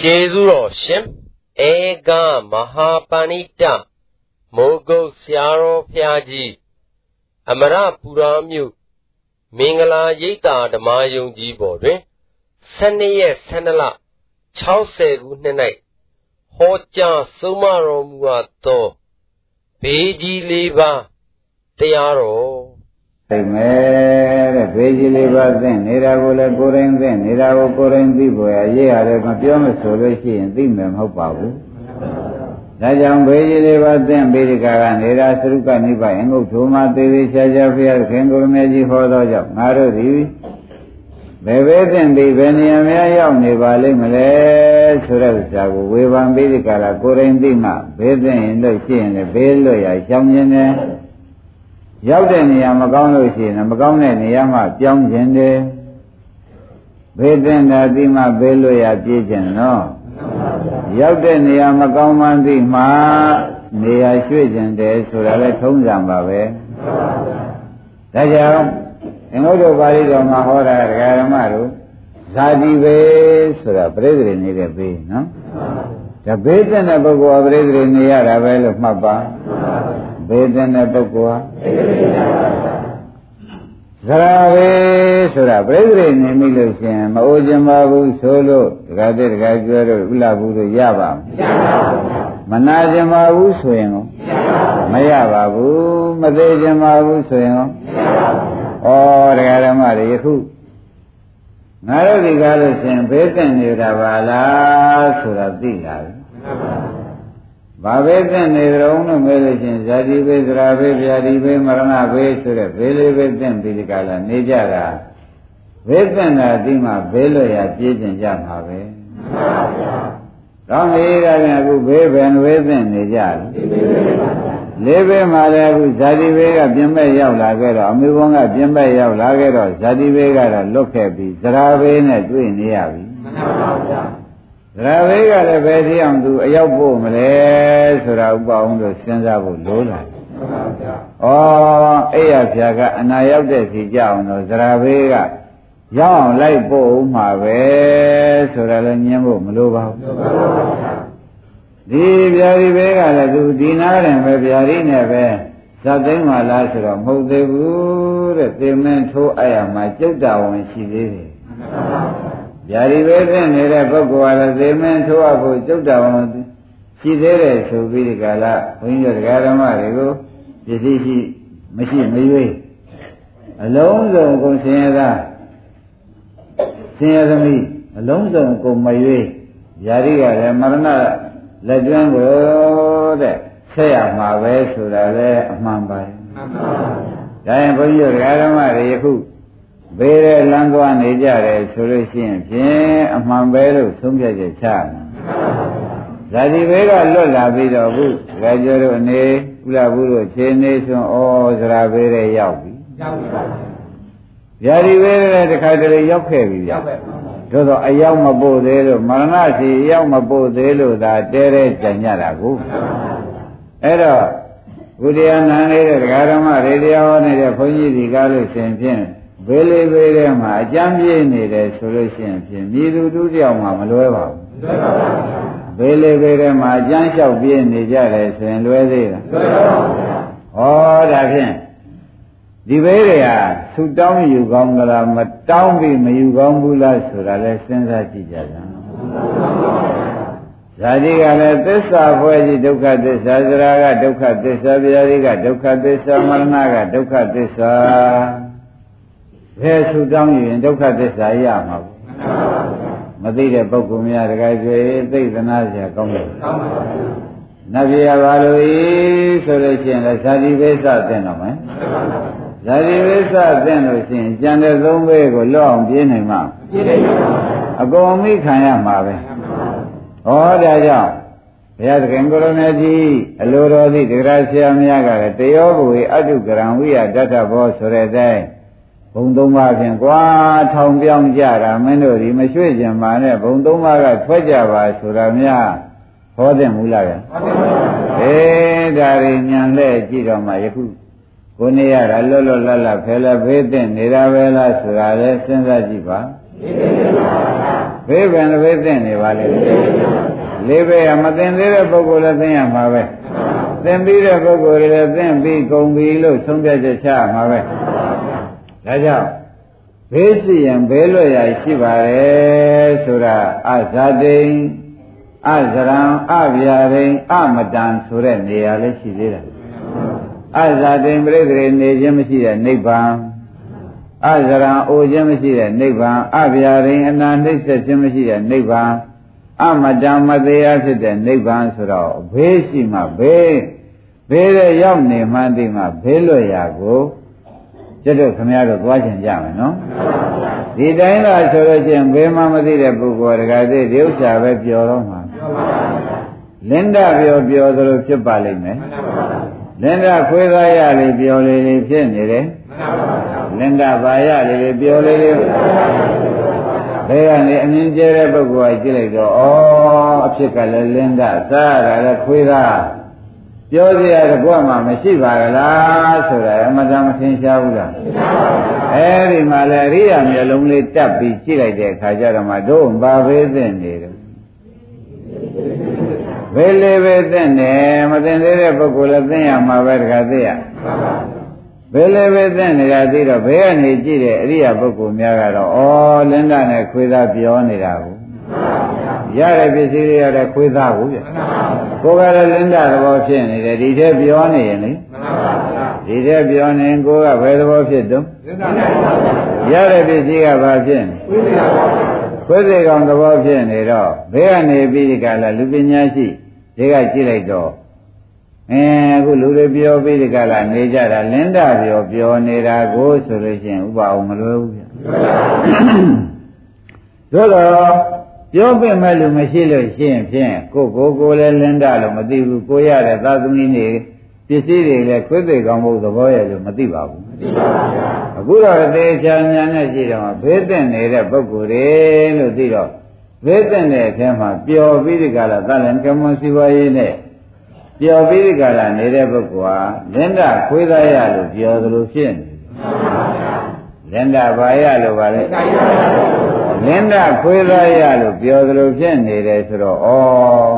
ကျေးဇူးတော်ရှင်ဧကမဟာပဏိတမိုးကုတ်ဆရာတော်ဖျားကြီးအမရပူရာမြို့မင်္ဂလာရိပ်သာဓမ္မယုံကြီးပေါ်တွင်12ရက်12လ60ခုနှစ်၌ဟောကြားဆုံးမတော်မူအပ်သောဘေးကြီးလေးပါးတရားတော် သိမယ်တဲ့ဘေးကြီးလေးပါးသိနေတာကိုလည်းကိုယ်ရင်သိနေတာကိုကိုယ်ရင်သိပေါ်ရရေးရတယ်မပြောမဆိုလို့ရှိရင်သိမယ်မဟုတ်ပါဘူးဒါကြောင့်ဘေးကြီးလေးပါးသိဘေးဒီကာကနေတာသရုကနိဗ္ဗာန်အငုတ်ထုံမှာသေးသေးချာချာဖျားခင်ကိုရမေကြီးဟောသောကြောင့်ငါတို့သည်ဘယ်ဘေးသိသည်ဘယ်နေရာများရောက်နေပါလိမ့်မလဲဆိုတဲ့ဥစ္စာကိုဝေဖန်ပြီးဒီကလာကိုရင်သိမှဘေးသိရင်လို့ရှိရင်လည်းဘေးလွတ်ရရှောင်ခြင်းနဲ့ ရောက်တဲ့နေရာမကောင်းလို့ရှိရင်မကောင်းတဲ့နေရာမှာပြောင်းခြင်းတယ်ဘေးသိတာသိမှဘေးလွတ်ရပြေးခြင်းနော်ရောက်တဲ့နေရာမကောင်းမှန်းသိမှနေရာရွှေ့ခြင်းတယ်ဆိုတာလည်းထုံးစံပါပဲဒါကြောင့်င်္ဂုတ္တပါဠိတော်မှာဟောတာဒကာဓမ္မတို့ဇာတိပဲဆိုတာပြိဿတွေနေတဲ့ဘေးနော်ဒါဘေးတဲ့ပုဂ္ဂိုလ်ကပြိဿတွေနေရတာပဲလို့မှတ်ပါ ဘေးတဲ့ပုဂ္ဂိုလ်ဟာဇရာပဲဆိုတာပြိဿတွေနေမိလို့ရှင်မအိုခြင်းပါဘူးဆိုလို့ဒကာတဲ့ဒကာကျွဲတို့ဥလာဘူးတို့ရပါမမနာခြင်းပါဘူးဆိုရင်ရောမရပါဘူးမသေးခြင်းပါဘူးဆိုရင်ရောဩတရားဓမ္မတွေယခုငါတို့ဒီကားလို့ရှင်ဘေးကင့်နေတာပါလားဆိုတာသိလာပြီ ဘာဘေးကင့်နေကြုံလို့မဲလို့ရှင်ဇာတိဘေးသရာဘေးဗျာတိဘေးမရဏဘေးဆိုတဲ့ဘေးလေးဘေးကင့်ပြီးဒီကားလာနေကြတာဘေးကင့်တာဒီမှာဘေးလွတ်ရပြေးကျင်ကြမှာပဲမှန်ပါဗျာကောင်းပြီဒါပြန်အခုဘေးဘယ်ဝေးသင့်နေကြလဲလေးဘေးမှာလည်းအခုဇာတိဘေးကပြင်းမဲ့ရောက်လာခဲ့တော့အမေဘုန်းကပြင်းမဲ့ရောက်လာခဲ့တော့ဇာတိဘေးကတော့လွတ်ခဲ့ပြီဇရာဘေးနဲ့တွေ့နေရပြီမှန်ပါဗျာ ဇရာဘေးကလည်းဘယ်တိအောင်သူအရောက်ဖို့မလဲဆိုတာဥပအောင်လို့စဉ်းစားဖို့လိုလာတယ်မှန်ပါဗျာဩအဲ့ရဖြာကအနာရောက်တဲ့စီကြအောင်တော့ဇရာဘေးကရောက်အောင်လိုက်ပို့ဦးမှာပဲဆိုတာလည်းညင်းဖို့မလိုပါဘူးမှန်ပါဗျာဒီဗျာဒီပဲကလည်းသူဒီနာတယ်ပဲဗျာဒီနဲ့ပဲဇတ်သိမ်းပါလားဆိုတော့မဟုတ်သေးဘူးတဲ့သေမင်းထိုးအပ်ရမှာကြုတ်တာဝင်ရှိသေးတယ် ဗျာဒီပဲဖြစ်နေတဲ့ပုဂ္ဂိုလ်ကလည်းသေမင်းထိုးအပ်ဖို့ကြုတ်တာဝင်ရှိသေးတယ်ဆိုပြီးဒီကလာဘုန်းကြီးတို့ဓမ္မတွေကိုပစ္စည်းရှိမရှိမရွေးအလုံးစုံကုန်ဆင်းရဲသားဆင်းရဲသမီးအလုံးစုံကုန်မရွေးဗျာဒီကလည်းမရဏလက်ကျွမ်းကိုတဲ့ဆက်ရမှာပဲဆိုတာလေအမှန်ပါမှန်ပါဒါရင်ဘုန်းကြီးတို့ဓမ္မတွေယခု ဘေးတဲ့လမ်းသွားနေကြတယ်ဆိုလို့ရှိရင်ဖြင့်အမှန်ပဲလို့သုံးဖြတ်ချက်ချရမယ်ဇာတိဘေးကလွတ်လာပြီးတော့ခုဒကာကျော်တို့အနေဥလာဘူးတို့ခြေနေဆွန်းဩဇရာဘေးတဲ့ရောက်ပြီရောက်ပြီပါဗျာဒီဘေးတဲ့တခါတလေရောက်ခဲ့ပြီရောက်ခဲ့ပါသို့တော့အရောက်မပို့သေးလို့မရဏစီအရောက်မပို့သေးလို့သာတဲတဲကြံကြတာကိုအဲ့တော့ဘုရားနန်းလေးတဲ့ဒကာဓမ္မရေတရားဟောနေတဲ့ဘုန်းကြီးဒီကားလို့ရှင်ဖြင့် ဘေးလေးဘေးထဲမှာအကြမ်းပြေးနေတယ်ဆိုလို့ရှိရင်ဖြင့်မြည်သူတူတယောက်မှမလွဲပါဘူးလွဲပါဘူးဘေးလေးဘေးထဲမှာအကြမ်းလျှောက်ပြေးနေကြတယ်ဆိုရင်လွဲသေးလားလွဲပါဘူးဟောဒါဖြင့်ဒီဘေးတွေကသူတောင်းယူကောင်းကြလားမတောင်းပြီးမယူကောင်းဘူးလားဆိုတာလဲစဉ်းစားကြည့်ကြစမ်းဇာတိကလည်းသစ္စာဖွဲ့ကြီးဒုက္ခသစ္စာဇရာကဒုက္ခသစ္စာဗျာတိကဒုက္ခသစ္စာမရဏကဒုက္ခသစ္စာ ဘယ်သူတောင်းယူရင်ဒုက္ခသစ္စာရမှာဘူးမသိတဲ့ပုဂ္ဂိုလ်များတကယ်ကျေသိသနာစရာကောင်းတယ်ကောင်းပါဘူးနတ်ပြည်ရပါလို့ဤဆိုလို့ရှိရင်လည်းဇာတိပဲစသင်တော့မယ်ဇာတိဝိသသင့်လို့ရှိရင်ကြံတဲ့သုံးဘဲကိုလွတ်အောင်ပြေးနိုင်မှာပြေးနိုင်ပါဘူးအကုန်မိခံရမှာပဲဟောဒါကြောင့်ဘုရားသခင်ကိုရမေကြီးအလိုတော်သည့်တရားဆရာများကလည်းတယောဘဝေအတုကရံဝိယတတ္ထဘောဆိုတဲ့အတိုင်း ဘုံသုံးပါးဖြင့်ကွာထောင်ပြောင်းကြတာမင်းတို့ဒီမရွှေ့ကြပါနဲ့ဘုံသုံးပါးကထွက်ကြပါဆိုတာများဟောတဲ့မူလားဗျာအေးဒါရီညံလဲကြည့်တော့မှယခုကိုနေရတာလွတ်လွတ်လပ်လပ်ဖယ်လဖေးတဲ့နေတာပဲလားဆိုတာလဲစဉ်းစားကြည့်ပါဘေးဘယ်နှဘေးသင့်နေပါလိမ့်လေးဘေးကမသိသေးတဲ့ပုဂ္ဂိုလ်လည်းသိရမှာပဲသင်ပြီးတဲ့ပုဂ္ဂိုလ်တွေလည်းသင်ပြီးကုန်ပြီလို့ဆုံးဖြတ်ချက်ချမှာပဲ ဒါကြောင့်ဘေးရှိရင်ဘေးလွတ်ရာရှိပါတယ်ဆိုတာအဇာတိန်အဇရံအဗျာရိန်အမတန်ဆိုတဲ့နေရာလည်းရှိသေးတယ်အဇာတိန်ပြိတ္တိနေခြင်းမရှိတဲ့နိဗ္ဗာန်အဇရံအိုခြင်းမရှိတဲ့နိဗ္ဗာန်အဗျာရိန်အနာနှိစ္စခြင်းမရှိတဲ့နိဗ္ဗာန်အမတန်မသေးဖြစ်တဲ့နိဗ္ဗာန်ဆိုတော့ဘေးရှိမှဘေးဘေးတဲ့ရောက်နေမှသိမှဘေးလွတ်ရာကို ကျွတ်တို့ခမရတို့သွားချင်ကြမယ်နော်ဒီတိုင်းသာဆိုလို့ချင်းဘေးမှမသိတဲ့ပုဂ္ဂိုလ်တကယ်သိဒီဥစ္စာပဲပျော်တော့မှာလင်းဒပျော်ပျော်သလိုဖြစ်ပါလိမ့်မယ်လင်းဒခွေးသားရလေးပျော်လေးလေးဖြစ်နေတယ်လင်းဒဘာရလေးလေးပျော်လေးလေးဘယ်ကနေအမြင်ကျဲတဲ့ပုဂ္ဂိုလ်ကကြည့်လိုက်တော့ဩအဖြစ်ကလည်းလင်းဒစားရတာလည်းခွေးသား ပြောစရာတကွမှမရှိပါကလားဆိုတာအမှန်တမ်းမထင်ရှားဘူးလားအဲဒီမှာလေအရိယာမျိုးလုံးလေးတက်ပြီးကြည့်လိုက်တဲ့အခါကျတော့မှတို့ဘာပဲသိနေတယ်ဘယ်လေပဲသိနေမသိသေးတဲ့ပုဂ္ဂိုလ်လည်းသိရမှာပဲတခါသိရဘယ်လေပဲသိနေတာသိတော့ဘယ်ကနေကြည့်တဲ့အရိယာပုဂ္ဂိုလ်များကတော့ဩလင်းဒနဲ့ခွေးသားပြောနေတာကို ရတဲ့ပစ္စည်းတွေရတဲ့ခွေးသားကိုဗျကိုယ်ကလည်းလင်းဒသဘောဖြစ်နေတယ်ဒီထဲပြောနေရင်လေဒီထဲပြောနေကိုယ်ကဘယ်သဘောဖြစ်တုံးရတဲ့ပစ္စည်းကဘာဖြစ်နေခွေးသေးကောင်သဘောဖြစ်နေတော့ဘေးကနေပြီးဒီကလာလူပညာရှိတွေကကြည့်လိုက်တော့အဲအခုလူတွေပြောပြီးဒီကလာနေကြတာလင်းဒပြောပြောနေတာကိုဆိုလို့ရှိရင်ဥပအောင်မလွယ်ဘူးဗျသို့တော့ ပြောပြမဲ့လူမရှိလို့ရှိရင်ဖြင့်ကိုကိုကိုလည်းလင်းတာလို့မသိဘူးကိုရတဲ့သာသမီနေပစ္စည်းတွေလည်းခွေးသိကောင်မှုသဘောရဲ့လို့မသိပါဘူးမသိပါဘူးအခုတော့အသေးချာညာနဲ့ရှိတော့ဘေးတဲ့နေတဲ့ပုဂ္ဂိုလ်တွေလို့သိတော့ဘေးတဲ့တဲ့အထဲမှာပျော်ပြီးဒီကလာသလန်ကမွန်စီဝါရေးနဲ့ပျော်ပြီးဒီကလာနေတဲ့ပုဂ္ဂိုလ်ဟာလင်းတာခွေးသားရလို့ပျော်သလိုဖြစ်နေလင်းတာဘာရလို့ပါလဲ လင်းတာခွေးသားရလို့ပြောသလိုဖြစ်နေတယ်ဆိုတော့ဩ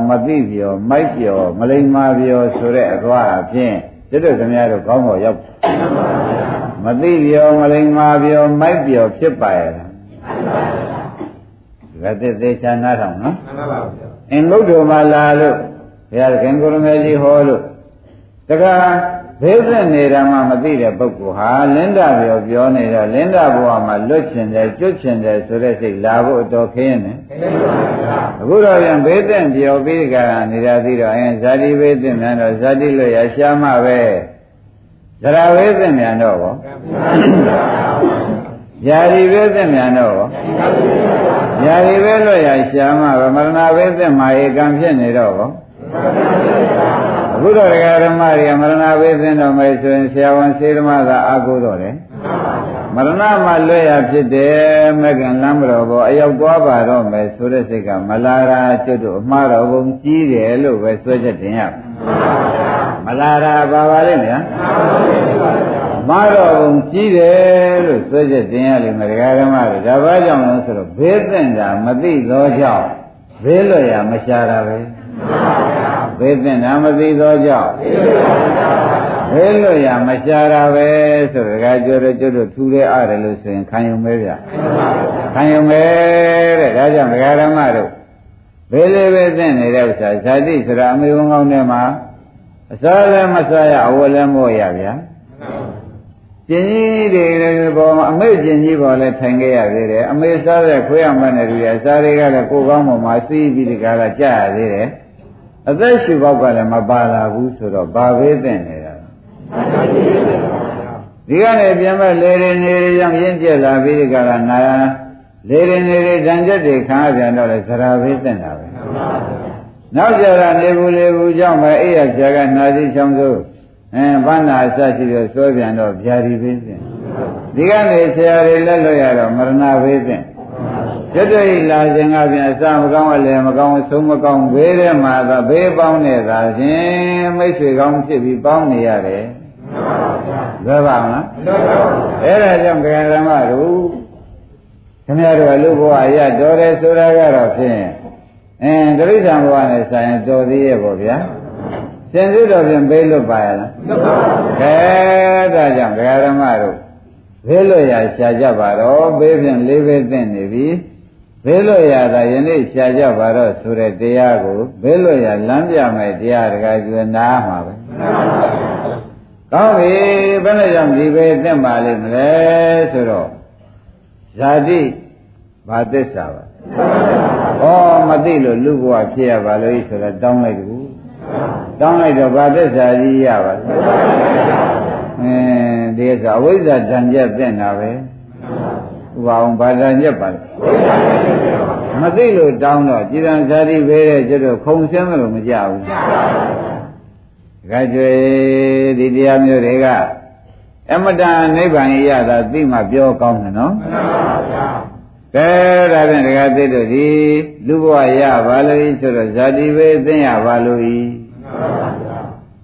မသိပြောမိုက်ပြောမလိမ္မာပြောဆိုတဲ့အသွားအဖြစ်ကျွတ်တို့ခင်ဗျားတို့ကောင်းပေါ်ရောက်မသိပြောမလိမ္မာပြောမိုက်ပြောဖြစ်ပါရဲ့လားဒါသက်သေးချာနားထောင်နော်မှန်ပါပါဗျာအင်္ဂုတ္တမှာလာလို့ဘုရားခင်ကိုရမေကြီးဟောလို့တခါ ဘိသက်နေဓမ္မမသိတဲ့ပုဂ္ဂိုလ်ဟာလင်းတာပြောပြောနေတော့လင်းတာဘဝမှာလွတ်ချင်တယ်ကျွတ်ချင်တယ်ဆိုတဲ့စိတ်လာဖို့တော်ခင်းနေအခုတော့ပြန်ဘိသက်ပြောပြီးကြတာနေတာသိတော့အင်းဇာတိဘိသက်မြန်တော့ဇာတိလွတ်ရရှာမှပဲဇရာဘိသက်မြန်တော့ဘောဇာတိဘိသက်မြန်တော့ဘောဇာတိဘိလွတ်ရရှာမှပဲမရဏဘိသက်မှာဧကံဖြစ်နေတော့ဘော အခုတော့ဒကာဓမ္မတွေကမရဏဘေးသင်တော်မယ်ဆိုရင်ဆရာဝန်စေဓမ္မသာအာကိုတော့တယ်မရဏမှာလွဲ့ရဖြစ်တယ်မကင်လမ်းမတော်ဘောအရောက်သွားပါတော့မယ်ဆိုတဲ့စိတ်ကမလာရာကျွတ်တို့အမှားတော်ဘုံကြီးတယ်လို့ပဲဆွဲချက်တင်ရမလာရာပါပါလိမ့်မယ်မာတော်ဘုံကြီးတယ်လို့ဆွဲချက်တင်ရလိမ့်မယ်ဒကာဓမ္မတွေဒါဘာကြောင့်လဲဆိုတော့ဘေးသင်တာမသိသောကြောင့်ဘေးလွတ်ရမရှာတာပဲ ဘေးသင်တာမသိသောကြောင့်ဘေးလွတ်ရမရှာတာပဲဆိုတော့ဒကာကျော်တို့ကျွတ်တို့ထူတဲ့အားတယ်လို့ဆိုရင်ခံယုံမဲဗျခံယုံမဲတဲ့ဒါကြောင့်ဒကာဓမ္မတို့ဘေးလေးပဲသင်နေတဲ့ဥစ္စာဇာတိဆိုတာအမေဝန်ကောင်းထဲမှာအစားလည်းမစားရအဝတ်လည်းမို့ရဗျာကျင်ကြီးတွေပေါ်မှာအမေကျင်ကြီးပေါ်လဲထိုင်ခဲ့ရသေးတယ်အမေစားတဲ့ခွေးအောင်မနဲ့တူရစားတွေကလည်းကိုယ်ကောင်းပေါ်မှာစီးပြီးဒီကားကကြာရသေးတယ် အသက်ရှူပေါက်ကလည်းမပါလာဘူးဆိုတော့ဘာပဲသင့်နေတာဒီကနေပြန်မဲ့လေရင်နေရောင်ရင်းကျက်လာပြီးဒီကားကနာလေရင်နေတွေဓာန်ချက်တွေခံရပြန်တော့လေဇရာပဲသင့်တာပဲနောက်ကြတာနေဘူးလေဘူးကြောင့်ပဲအိရဆရာကနာစီချောင်းစိုးအဲဘာနာအစရှိတော့စွဲပြန်တော့ဗျာဒီပဲသင့်ဒီကနေဆရာတွေလက်လွတ်ရတော့မရဏပဲသင့် ကျွတ်တွေ့လာခြင်းကပြန်အစမကောင်းအလယ်မကောင်းဆုံးမကောင်းဘေးထဲမှာသာဘေးပေါင်းနေတာချင်းမိတ်ဆွေကောင်းဖြစ်ပြီးပေါင်းနေရတယ်လွယ်ပါမလားအဲ့ဒါကြောင့်ကံဓမ္မတို့ခင်ဗျားတို့ကလူဘဝရတော်တယ်ဆိုတာကတော့ဖြင့်အင်းတိရစ္ဆာန်ဘဝနဲ့ဆိုင်တော်သေးရဲ့ပေါ့ဗျာစင်စစ်တော်ပြင်ဘေးလွတ်ပါရလားလွတ်ပါဘူးခဲဒါကြောင့်ဒကာဓမ္မတို့ဘေးလွတ်ရရှာကြပါတော့ဘေးဖြင့်လေးဘေးသိမ့်နေပြီ ဘေးလွတ်ရတာယနေ့ရှာကြပါတော့ဆိုတဲ့တရားကိုဘေးလွတ်ရလမ်းပြမယ်တရားဒကာကျွေးနားမှာပဲကောင်းပြီဘယ်နဲ့ကြောင့်ဒီဘေးသိမ့်ပါလိမ့်မလဲဆိုတော့ဇာတိဘာသစ္စာပါဩမသိလို့လူဘဝဖြစ်ရပါလို့ဆိုတော့တောင်းလိုက်ကူတောင်းလိုက်တော့ဘာသစ္စာကြီးရပါလဲအင်းဒီကအဝိဇ္ဇာတန်ကြက်တဲ့နာပဲ ဥပအောင်ဘာတန်ကြက်ပါလဲမသိလို့တောင်းတော့ကြည်တံဇာတိပဲတဲ့ကျတော့ခုံဆင်းမလို့မကြဘူးကြွေဒီတရားမျိုးတွေကအမတန်နိဗ္ဗာန်ရတာသိမှပြောကောင်းတယ်နော်မှန်ပါဗျာကဲဒါဖြင့်တခါသိတို့ဒီလူဘဝရပါလို့ဆိုတော့ဇာတိပဲသိရပါလို့ဤ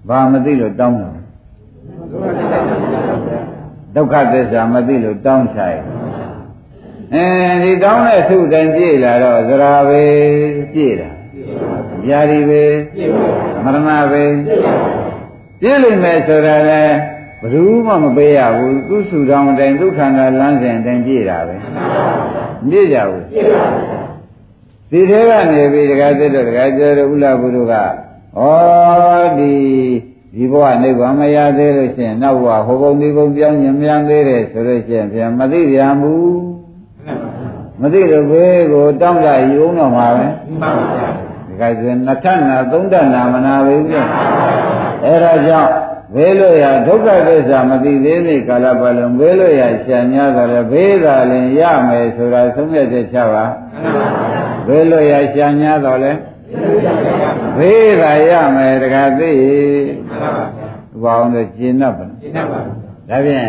ဘာမသိလို့တောင်းတယ်ဒုက္ခသစ္စာမသိလို့တောင်းချင် အဲဒီတောင်းတဲ့သူတိုင်းပြည့်လာတော့သရာပဲပြည့်တာญาတိပဲမရဏပဲပြည့်လိမ့်မယ်ဆိုတာလဲဘယ်သူမှမပေးရဘူးသူ့ဆူတောင်းတိုင်းဒုက္ခန္တာလမ်းစဉ်တိုင်းပြည့်တာပဲမပြည့်ကြဘူးဒီထဲကနေပြီးတခါသစ်တော့တခါကျတော့ဥလာဘုရုကဩဒီဒီဘဝနိဗ္ဗာန်မရသေးလို့ရှိရင်နောက်ဘဝဟိုဘုံဒီဘုံပြောင်းညံမြန်သေးတယ်ဆိုလို့ရှိရင်ပြန်မသိရဘူး မသိတော့ဘေးကိုတောင်းတယူအောင်တော့မှာပဲမှန်ပါဗျာဒီကဲဆိုနှစ်ထပ်နာသုံးထပ်နာမနာပဲပြအဲ့ဒါကြောင့်ဘေးလို့ရဒုက္ခသစ္စာမသိသေးသေးကာလပတ်လုံးဘေးလို့ရရှာညာတယ်လေဘေးသာလင်ရမယ်ဆိုတာသုံးရတဲ့ချပါဘေးလို့ရရှာညာတော့လေဘေးသာရမယ်တခါသိဘာအောင်လဲကျင့်납ပါကျင့်납ပါဒါဖြင့်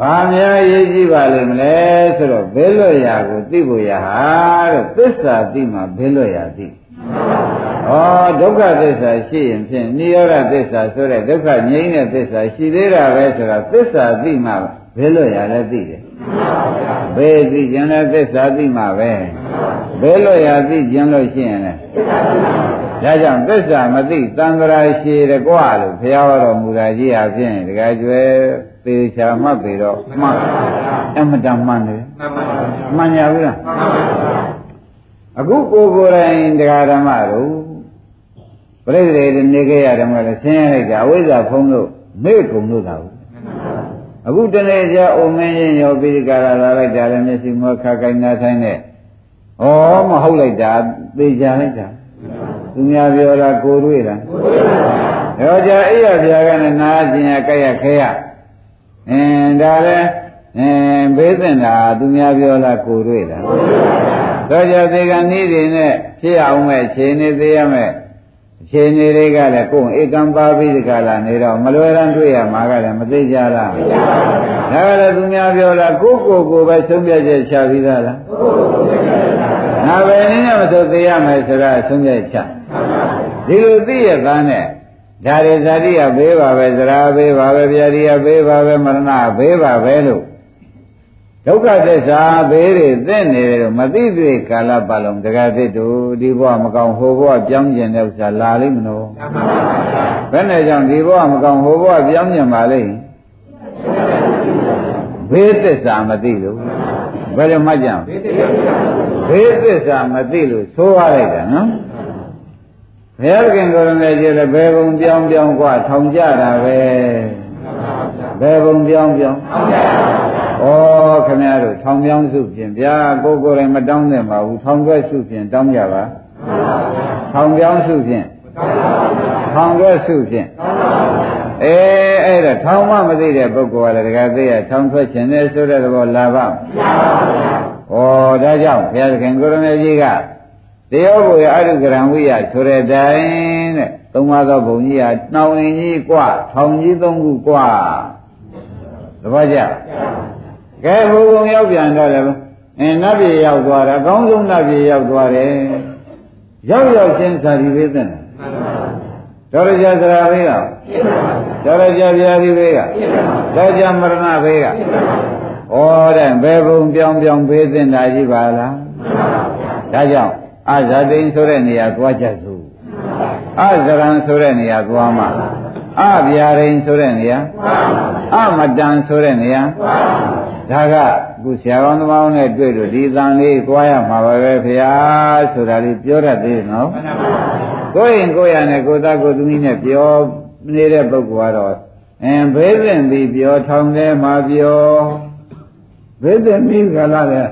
ဘာများရေးကြည့်ပါလိမ့်မလဲဆိုတော့ဘေးလွတ်ရာကိုသိဖို့ရဟာတဲ့သစ္စာသိမှဘေးလွတ်ရာသိဩဒုက္ခသစ္စာရှိရင်ဖြင့်နိရောဓသစ္စာဆိုတဲ့ဒုက္ခငြိမ်းတဲ့သစ္စာရှိသေးတာပဲဆိုတာသစ္စာသိမှဘယ်လိုရလဲသိတယ်ဘယ်သိကျင်လဲသစ္စာသိမှပဲဘယ်လိုရသိကျင်လို့ရှိရင်လဲဒါကြောင့်သစ္စာမသိတန်ត្រာရှိတကွလို့ဘုရားတော်မူတာကြီးအဖြစ်တကယ်ကျွဲ သေချာမှတ်ပြီတော့မှန်အမတန်မှန်တယ်မှန်ပါဗျာမှန်ရဘူးလားမှန်ပါဗျာအခုကိုယ်ကိုယ်တိုင်တရားဓမ္မတို့ပြိတ္တိနေခဲ့ရတယ်မဟုတ်လားဆင်းရဲလိုက်တာအဝိဇ္ဇာဖုံးလို့မေ့ကုန်လို့တာဘူးအခုတနေ့ကျအိုမင်းရင်ရောပိရိကာရလာလိုက်တာလည်းမျက်စိမောခကိုင်းနာဆိုင်နဲ့ဩမဟုတ်လိုက်တာသေချာလိုက်တာသူများပြောတာကိုတွေ့တာကိုတွေ့ပါဘူးတော့ကြအိရပြာကနဲ့နာကျင်ရကြက်ရခဲရ အင်းဒါလည်းအင်းဘေးသင်တာသူများပြောလားကိုတွေ့တာကိုတွေ့ပါဘူးတော့ကြသေကနည်းတွေနဲ့ဖြစ်အောင်မဲ့ခြေနေသေးရမဲ့ခြေနေတွေကလည်းကိုယ်ဧကံပါပြီးဒီကလာနေတော့မလွယ်ရန်တွေ့ရမှာကလည်းမသိကြလားသိပါပါဘုရားဒါကလည်းသူများပြောလားကိုယ့်ကိုယ်ကိုပဲဆုံးဖြတ်ချက်ချပြီးသားလားငါပဲနည်းနဲ့မဆိုသိရမယ်ဆိုတာဆုံးဖြတ်ချက်ဒီလိုသိရသားနဲ့ ဒါရီဇာတိကဘေးပါပဲသရာဘေးပါပဲဗျာဒီကဘေးပါပဲမရဏဘေးပါပဲလို့ဒုက္ခသစ္စာဘေးတွေသိနေတယ်မသိသေးကာလပတ်လုံးတကယ်သိတို့ဒီဘဝမကောင်းဟိုဘဝပြောင်းကျင်တဲ့ဥစ္စာလာလိမ့်မလို့ဘယ်နဲ့ကြောင့်ဒီဘဝမကောင်းဟိုဘဝပြောင်းကျင်ပါလိမ့်ဘေးသစ္စာမသိလို့ဘယ်လိုမှကြံဘေးသစ္စာမသိလို့သိုးရလိုက်တာနော် ဘုရားခင်ကိုယ်တော်နဲ့ကြည့်လဲဘယ်ဘုံပြောင်းပြောင်းกว่าထောင်ကြတာပဲဘယ်ဘုံပြောင်းပြောင်းထောင်ကြတာဩခင်ဗျားတို့ထောင်ပြောင်းစုဖြင့်ဗျာကိုကိုယ်တိုင်မတောင်းနဲ့ပါဘူးထောင်ကျွဲစုဖြင့်တောင်းကြပါထောင်ပြောင်းစုဖြင့်ထောင်ကျွဲစုဖြင့်အေးအဲ့ဒါထောင်မမသိတဲ့ပုဂ္ဂိုလ်ကလည်းတကယ်သိရထောင်ထွက်ခြင်းနဲ့ဆိုတဲ့သဘောလာပါ့မလားဩဒါကြောင့်ဘုရားသခင်ကိုရမေကြီးက တရားဘုရားအရုကရံဝိယဆိုတဲ့တိုင်တဲ့သုံးပါးသောဘုံကြီးဟာနှောင်ရင်ကြီးกว่าထောင်ကြီးသုံးခုกว่าသဘောကျကဲဘုံဘုံရောက်ပြန်တော့လည်းအင်းနတ်ပြည်ရောက်သွားတာအကောင်းဆုံးနတ်ပြည်ရောက်သွားတယ်ရောက်ရောက်ချင်းသာဒီဝေသနာတော်ရကြသရာဘေးကတော်ရကြဗျာဒီဘေးကတော်ကြမရဏဘေးက တဲ့ဘယ်ဘုံပြောင်းပြောင်းဖေးစင်တာကြီးပါလားဒါကြောင့် အဇာတိန်ဆိုတဲ့နေရာသွားချက်စုအဇရံဆိုတဲ့နေရာသွားမှာအဗျာရိန်ဆိုတဲ့နေရာအမတန်ဆိုတဲ့နေရာဒါကခုဆရာကောင်းသမားနဲ့တွေ့လို့ဒီတန်လေးသွားရမှာပါပဲခင်ဗျာဆိုတာလေးပြောတတ်သေးနော်ကိုယ်ရင်ကိုယ်ရနဲ့ကိုယ်သားကိုယ်သမီးနဲ့ပြောနေတဲ့ပုဂ္ဂိုလ်ကတော့အင်းဘေးပင်ပြီးပြောထောင်ထဲမှာပြောဘေးပင်ပြီးကလာတဲ့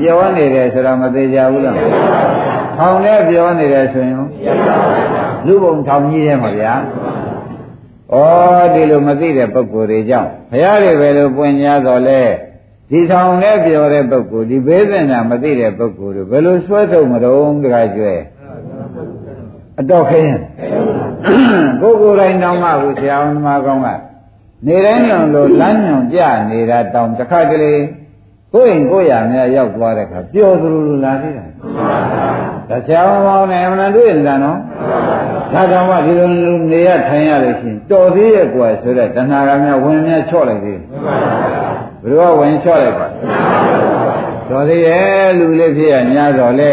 ပြောနေတယ်ဆိုတာမသေးကြဘူးလားထောင်ထဲပြောနေတယ်ဆိုရင်လူပုံထောင်ကြီးရဲ့မှာဗျာဩဒီလိုမသိတဲ့ပုဂ္ဂိုလ်တွေကြောင့်ဘုရားတွေပဲလို့ပွင့်냐တော့လဲဒီထောင်ထဲပြောတဲ့ပုဂ္ဂိုလ်ဒီဘေးပင်တာမသိတဲ့ပုဂ္ဂိုလ်တွေဘယ်လိုဆွဲထုတ်မတော့တခါကျွဲအတော့ခင်းကိုယ်ကိုယ်တိုင်တောင်းမှဘူးဆရာအောင်သမားကောင်းက နေတိုင်းညွန်လို့လမ်းညွန်ကြနေတာတောင်းတစ်ခါကလေး ကိုယ်ရင်ကိုယ်ရများရောက်သွားတဲ့ခါပျော်သလိုလိုလာသေးတာဒါဆရာအောင်ကောင်းနဲ့အမှန်တွေ့နေတာနော်ဒါကြောင့်မှဒီလိုလူနေရထိုင်ရလို့ရှိရင်တော်သေးရဲ့ကွယ်ဆိုတဲ့တဏှာကများဝင်များချော့လိုက်သေးဘယ်တော့ဝင်ချော့လိုက်ပါတော်သေးရဲ့လူလေးဖြစ်ရညာတော်လဲ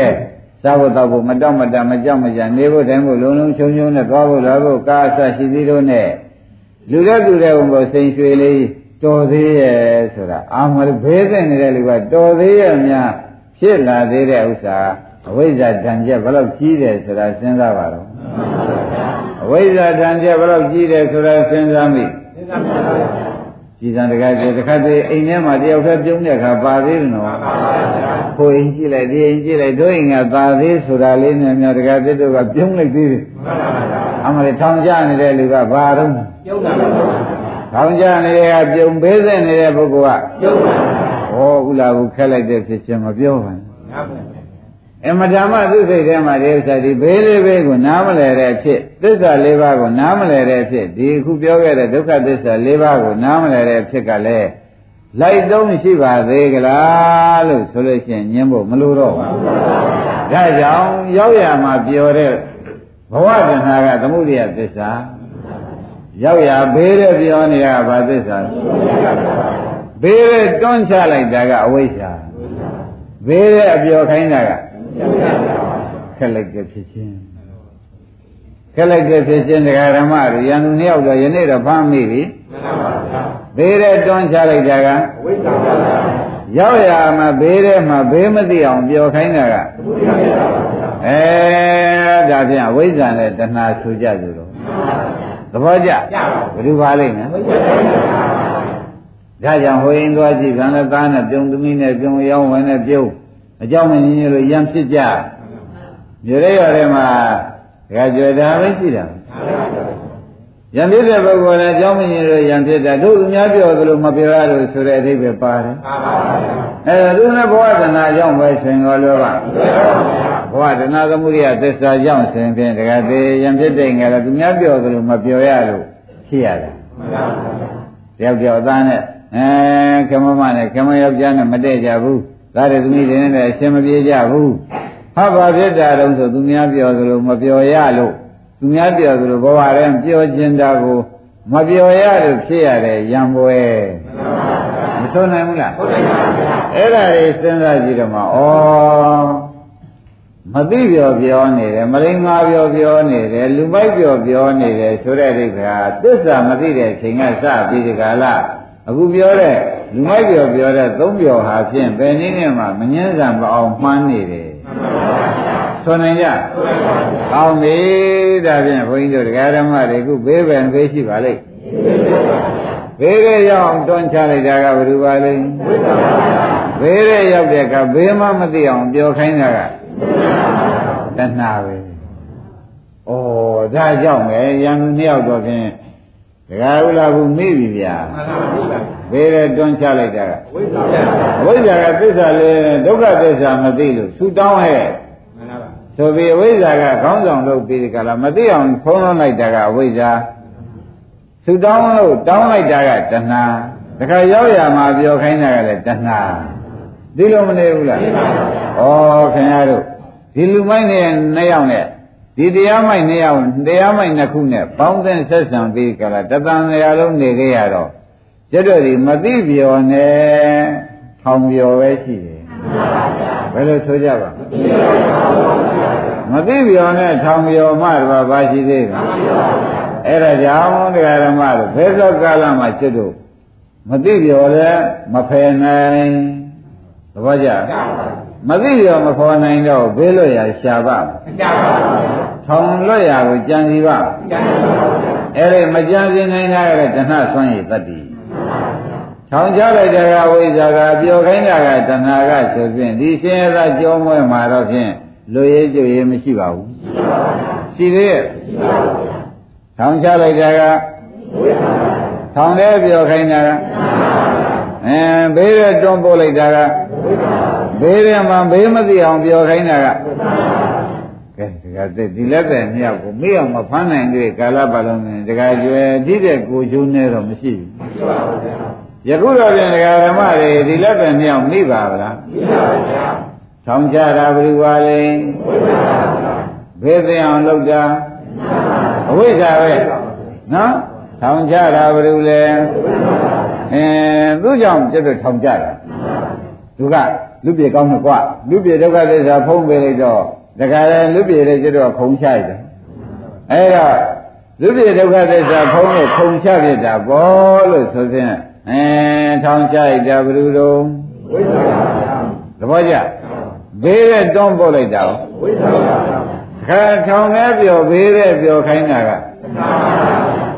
စားဖို့တောက်ဖို့မတောက်မတမကြောက်မကြနေဖို့တိုင်းဖို့လုံးလုံးချုံချုံနဲ့သွားဖို့လာဖို့ကားအဆရှိသေးတော့နဲ့လူတဲ့လူတဲ့ဘုံကိုစိန်ရွှေလေး တော်သေးရဲ့ဆိုတာအာမလို့ဘေးသိနေတဲ့လူကတော်သေးရဲ့များဖြစ်လာသေးတဲ့ဥစ္စာအဝိဇ္ဇာတန်ကျက်ဘယ်လောက်ကြီးတယ်ဆိုတာစဉ်းစားပါတော့အဝိဇ္ဇာတန်ကျက်ဘယ်လောက်ကြီးတယ်ဆိုတာစဉ်းစားမိစဉ်းစားပါဘူးကြည်စံတကားကျေတခါတည်းအိမ်ထဲမှာတယောက်တည်းပြုံးတဲ့အခါပါသေးတယ်နော်ပါပါဗျာကိုအိမ်ကြည့်လိုက်ဒီအိမ်ကြည့်လိုက်တို့အိမ်ကသာသေးဆိုတာလေးနဲ့များတကားတည်းတို့ကပြုံးလိုက်သေးတယ်မှန်ပါဗျာအမှန်ထောင်ကြနေတဲ့လူကဘာတော့ပြုံးတာပါ ဗျာထောင်ကြနေတဲ့ကပြုံးပေးတဲ့နေတဲ့ပုဂ္ဂိုလ်ကပြုံးပါဗျာဟောဥလာဘူးခက်လိုက်တဲ့ဖြစ်ချင်းမပြောပါနဲ့မှန်ပါအမဓမ္မသူစိတ်ထဲမှာဒီဥစ္စာဒီဘေးလေးဘေးကိုနားမလဲတဲ့ဖြစ်သစ္စာလေးပါးကိုနားမလဲတဲ့ဖြစ်ဒီအခုပြောခဲ့တဲ့ဒုက္ခသစ္စာလေးပါးကိုနားမလဲတဲ့ဖြစ်ကလည်းလိုက်သုံးရှိပါသေးကလားလို့ဆိုလို့ရှိရင်ညင်းဖို့မလိုတော့ဘူး။ဒါကြောင့်ရောက်ရမှာပြောတဲ့ဘဝတဏှာကသမှုရိယသစ္စာ ရောက်ရဘေးတဲ့ပြောနေတာကဘာသစ္စာဘေးတဲ့တွန်းချလိုက်တာကအဝိဇ္ဇာဘေးတဲ့အပြောခိုင်းတာကခက်လိုက်တဲ့ဖြစ်ချင်းခက်လိုက်တဲ့ဖြစ်ချင်းတရားဓမ္မတွေရန်သူနှစ်ယောက်တော့ယနေ့တော့ဖမ်းမိပြီဘေးတဲ့တွန်းချလိုက်တာကဝိဇ္ဇာရောက်ရမှာဘေးတဲ့မှာဘေးမသိအောင်ပြောခိုင်းတာကအဲဒါဖြင့်ဝိဇ္ဇာနဲ့တဏှာဆူကြသူတော့ သဘောကျဘယ်သူပါလိမ့်မယ်ဒါကြောင့်ဟိုရင်သွားကြည့်ဗန္ဒသားနဲ့ပြုံသမီးနဲ့ပြုံရောင်းဝင်နဲ့ပြုံအကြောင်းမင်းကြီးလို့ရံဖြစ်ကြမြို့ရဲရထဲမှာဒကာကျွယ်တာပဲရှိတာရံဖြစ်တဲ့ပုဂ္ဂိုလ်လည်းအကြောင်းမင်းကြီးလို့ရံဖြစ်တာတို့သူများပြောသလိုမပြောရလို့ဆိုတဲ့အဓိပ္ပာယ်ပါတယ်အဲဒါသူနဲ့ဘဝတဏှာကြောင့်ပဲဆင်တော်လို့ပါဘ ဝတဏှာသမှုရိယသစ္စာကြောင့်ဆင်ဖြင့်ဒကာသေးရံဖြစ်တဲ့ငါလည်းသူများပြောသလိုမပြောရလို့ဖြစ်ရတာတယောက်တယောက်သားနဲ့အဲခမမနဲ့ခမယောက်ျားနဲ့မတည့်ကြဘူးသားတဲ့သမီးတွေနဲ့အရှင်မပြေကြဘူးဟာဘာဖြစ်တာတုံးဆိုသူများပြောသလိုမပြောရလို့သူများပြောသလိုဘဝတည်းပြောခြင်းတာကိုမပြောရလို့ဖြစ်ရတဲ့ရံပွဲမဆိုနိုင်ဘူးလားဟုတ်ပါဘူးအဲ့ဒါတွေစဉ်းစားကြည့်တော့မှဩ မသိပြောပြောနေတယ်မရင်းငါပြောပြောနေတယ်လူပိုက်ပြောပြောနေတယ်ဆိုတဲ့အိဗာသစ္စာမသိတဲ့ချိန်ကစပြီးဒီကလာအခုပြောတဲ့လူမိုက်ပြောပြောတဲ့သုံးပြောဟာဖြင့်ဘယ်နည်းနဲ့မှမငင်းဆန်မအောင်မှန်းနေတယ်ဆိုနိုင်ကြကောင်းပြီဒါဖြင့်ဘုန်းကြီးတို့တရားဓမ္မတွေခုဘေးပင်ဘေးရှိပါလိမ့်ဘေးရဲ့ရောက်အောင်တွန်းချလိုက်တာကဘယ်သူပါလိမ့်ဘေးရဲ့ရောက်တဲ့အခါဘေးမှမသိအောင်ပြောခိုင်းတာက တဏှာပဲဩဒါကြောင့်ပဲရန်သူနှစ်ယောက်တော့ဖြင့်ဒကာဥလာဘူးမိပြီဗျာဘေးရဲတွန်းချလိုက်တာကဝိဇ္ဇာဝိဇ္ဇာကသစ္စာလေးဒုက္ခသစ္စာမသိလို့သူတောင်းဟဲ့ဆိုပြီးအဝိဇ္ဇာကခေါင်းဆောင်လုပ်ပြီးဒီကလာမသိအောင်ဖုံးလွှမ်းလိုက်တာကအဝိဇ္ဇာသူတောင်းလို့တောင်းလိုက်တာကတဏှာတခါရောက်ရမှာပြောခိုင်းတာကလည်းတဏှာ ဒီလိုမနေဘူးလားဩခင်ဗျားတို့ဒီလူမိုင်းနဲ့နှစ်ယောက်နဲ့ဒီတရားမိုက်နှစ်ယောက်တရားမိုက်နှစ်ခုနဲ့ပေါင်းတဲ့ဆက်ဆံပြီးကြလားတသံရာလုံးနေခဲ့ရတော့ကျွတ်တို့ဒီမသိပြောနဲ့ထောင်ပြောပဲရှိတယ်ဘယ်လိုဆိုကြပါမသိပြောနဲ့ထောင်ပြောမှတော့ဘာရှိသေးလဲအဲ့ဒါကြောင့်တရားဓမ္မတို့ဘယ်သောကာလမှာကျွတ်တို့မသိပြောလဲမဖယ်နိုင် သဘောကျမသိပြောမခေါ်နိုင်တော့ဘေးလွတ်ရရှာပါမရှာပါဘူးထောင်လွတ်ရကိုကြံစီပါကြံစီပါအဲ့ဒီမကြံစီနိုင်တာကတဏှဆွမ်းရည်တတ္တိထောင်ကြလိုက်တဲ့ကဝိဇ္ဇာကပျော်ခိုင်းတာကတဏှာကဆိုဖြင့်ဒီရှင်ရသာကြောမွဲမှာတော့ဖြင့်လူရေးကြွရေးမရှိပါဘူးရှိသေးရဲ့ထောင်ချလိုက်တာကထောင်တဲ့ပျော်ခိုင်းတာက အဲဘေးရတွန်းပို့လိုက်တာကဘေးရမှာဘေးမသိအောင်ပျော်ခိုင်းတာကကဲဒီကတဲ့ဒီလက်တဲ့နှစ်ယောက်ကိုမေ့အောင်မဖမ်းနိုင်သေးကာလပတ်လုံးနဲ့တကကျွယ်တိတဲ့ကိုကျိုးနဲ့တော့မရှိဘူးမရှိပါဘူးဗျာယခုတော့ပြန်ဒကာဓမ္မတွေဒီလက်တဲ့နှစ်ယောက်မိပါဗလားမိပါပါဗျာထောင်ကြတာဘယ်လိုပါလဲဘေးသိအောင်လုပ်တာအဝိဇ္ဇာပဲနော်ထောင်ကြတာဘယ်လိုလဲ အဲသူ့ကြောင့်ကျွတ်ထောင်ကြတာသူကလူပြေကောင်းတယ်ကွာလူပြေဒုက္ခသစ္စာဖုံးပေးလိုက်တော့တခါလဲလူပြေတဲ့ကျွတ်ခုံချရတယ်အဲတော့လူပြေဒုက္ခသစ္စာဖုံးလို့ခုံချပြတာဘောလို့ဆိုဖြင့်အဲထောင်ချလိုက်တာဘယ်လိုတော့ဝိသသဘောကျဘေးတဲ့တွန်းပို့လိုက်တာဝိသခါထောင်နဲ့ပြောဘေးတဲ့ပြောခိုင်းတာက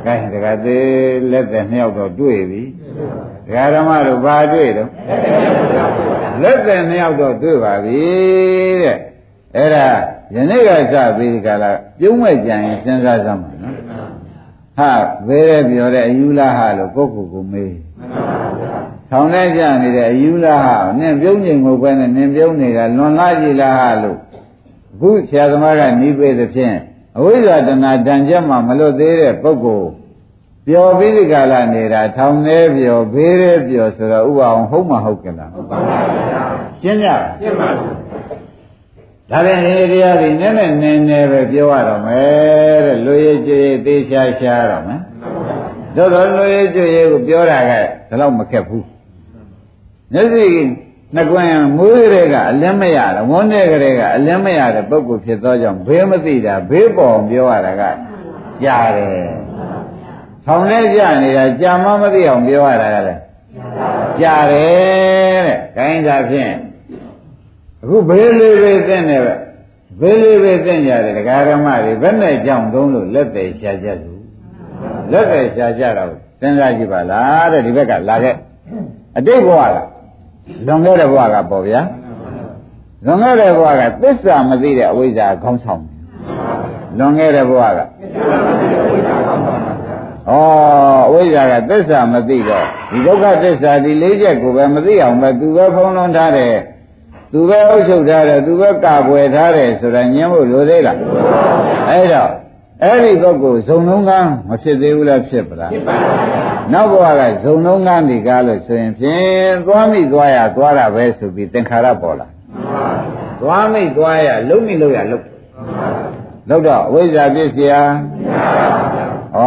ကဲတခါသေးလက်သက်နှစ်ယောက်တော့တွေ့ပြီ ဒကာဓမ္မတို့ဘာတွေ့တော့လက်သက်နှစ်ယောက်တော့တွေ့ပါပြီတဲ့အဲ့ဒါယနေ့ကစပြီးဒီကလာပြုံးမဲ့ကြံရင်စဉ်းစားစမ်းပါနော်ဟာဘယ်ရဲပြောတဲ့အယူလားဟာလို့ကိုယ့်ကိုယ်ကိုမေးထောင်ထဲကြနေတဲ့အယူလားဟာနင်ပြုံးချိန်မဟုတ်ပဲနဲ့နင်ပြုံးနေတာလွန်လားကြည်လားဟာလို့အခုဆရာသမားကနီးပေးသဖြင့်အဝိဇ္ဇာတဏ္ဍတန်ကြက်မှမလွတ်သေးတဲ့ပုဂ္ဂိုလ် ပျော်ပြီးဒီကလာနေတာထောင်ထဲပျော်ဘေးရဲပျော်ဆိုတော့ဥပအောင်ဟုတ်မှဟုတ်ကလားဟုတ်ပါပါဗျာရှင်းကြရှင်းပါဘူးဒါပြန်ဒီတရားတွေနည်းနည်းနည်းနည်းပဲပြောရတော့မယ်တဲ့လူရည်ကြည်သေးချာရှားတော့မယ်သို့တော်လူရည်ကြည်ကိုပြောတာကဒါတော့မခက်ဘူးမျက်စိနှကွင်းမွေးတွေကအလင်းမရတာဝန်းတဲ့ကလေးကအလင်းမရတဲ့ပုဂ္ဂိုလ်ဖြစ်သောကြောင့်ဘေးမသိတာဘေးပေါ်ပြောရတာကကြားတယ် ထောင်ထဲကြနေတာကြာမမသိအောင်ပြောရတာကလည်းကြားတယ်တဲ့ခိုင်းတာဖြင့်အခုဘေးလေးပဲသိနေပဲဘေးလေးပဲသိကြတယ်ဒကာရမတွေဘယ်နဲ့ကြောင့်သုံးလို့လက်သေးရှာကြသူလက်သေးရှာကြတော့စဉ်းစားကြည့်ပါလားတဲ့ဒီဘက်ကလာခဲ့အတိတ်ဘဝကလွန်ခဲ့တဲ့ဘဝကပေါ့ဗျာလွန်ခဲ့တဲ့ဘဝကသစ္စာမသိတဲ့အဝိဇ္ဇာခေါင်းဆောင်လွန်ခဲ့တဲ့ဘဝက ဩအဝိဇ္ဇာကသစ္စာမသိတော့ဒီဒုက္ခသစ္စာဒီလေးချက်ကိုပဲမသိအောင်ပဲသူပဲဖုံးလွှမ်းထားတယ်သူပဲအုပ်ချုပ်ထားတယ်သူပဲကာကွယ်ထားတယ်ဆိုတာညင်းဖို့လိုသေးလားအဲ့တော့အဲ့ဒီပုဂ္ဂိုလ်ဇုံလုံးကမဖြစ်သေးဘူးလားဖြစ်ပါလားဖြစ်ပါပါနောက်ဘဝကဇုံလုံးကဒီကားလို့ဆိုရင်ဖြင့်သွားမိသွားရသွားတာပဲဆိုပြီးသင်္ခါရပေါ်လာသွားမိသွားရလုံးမိလို့ရလုံးလုံးတော့အဝိဇ္ဇာပြည့်စရာ ဩ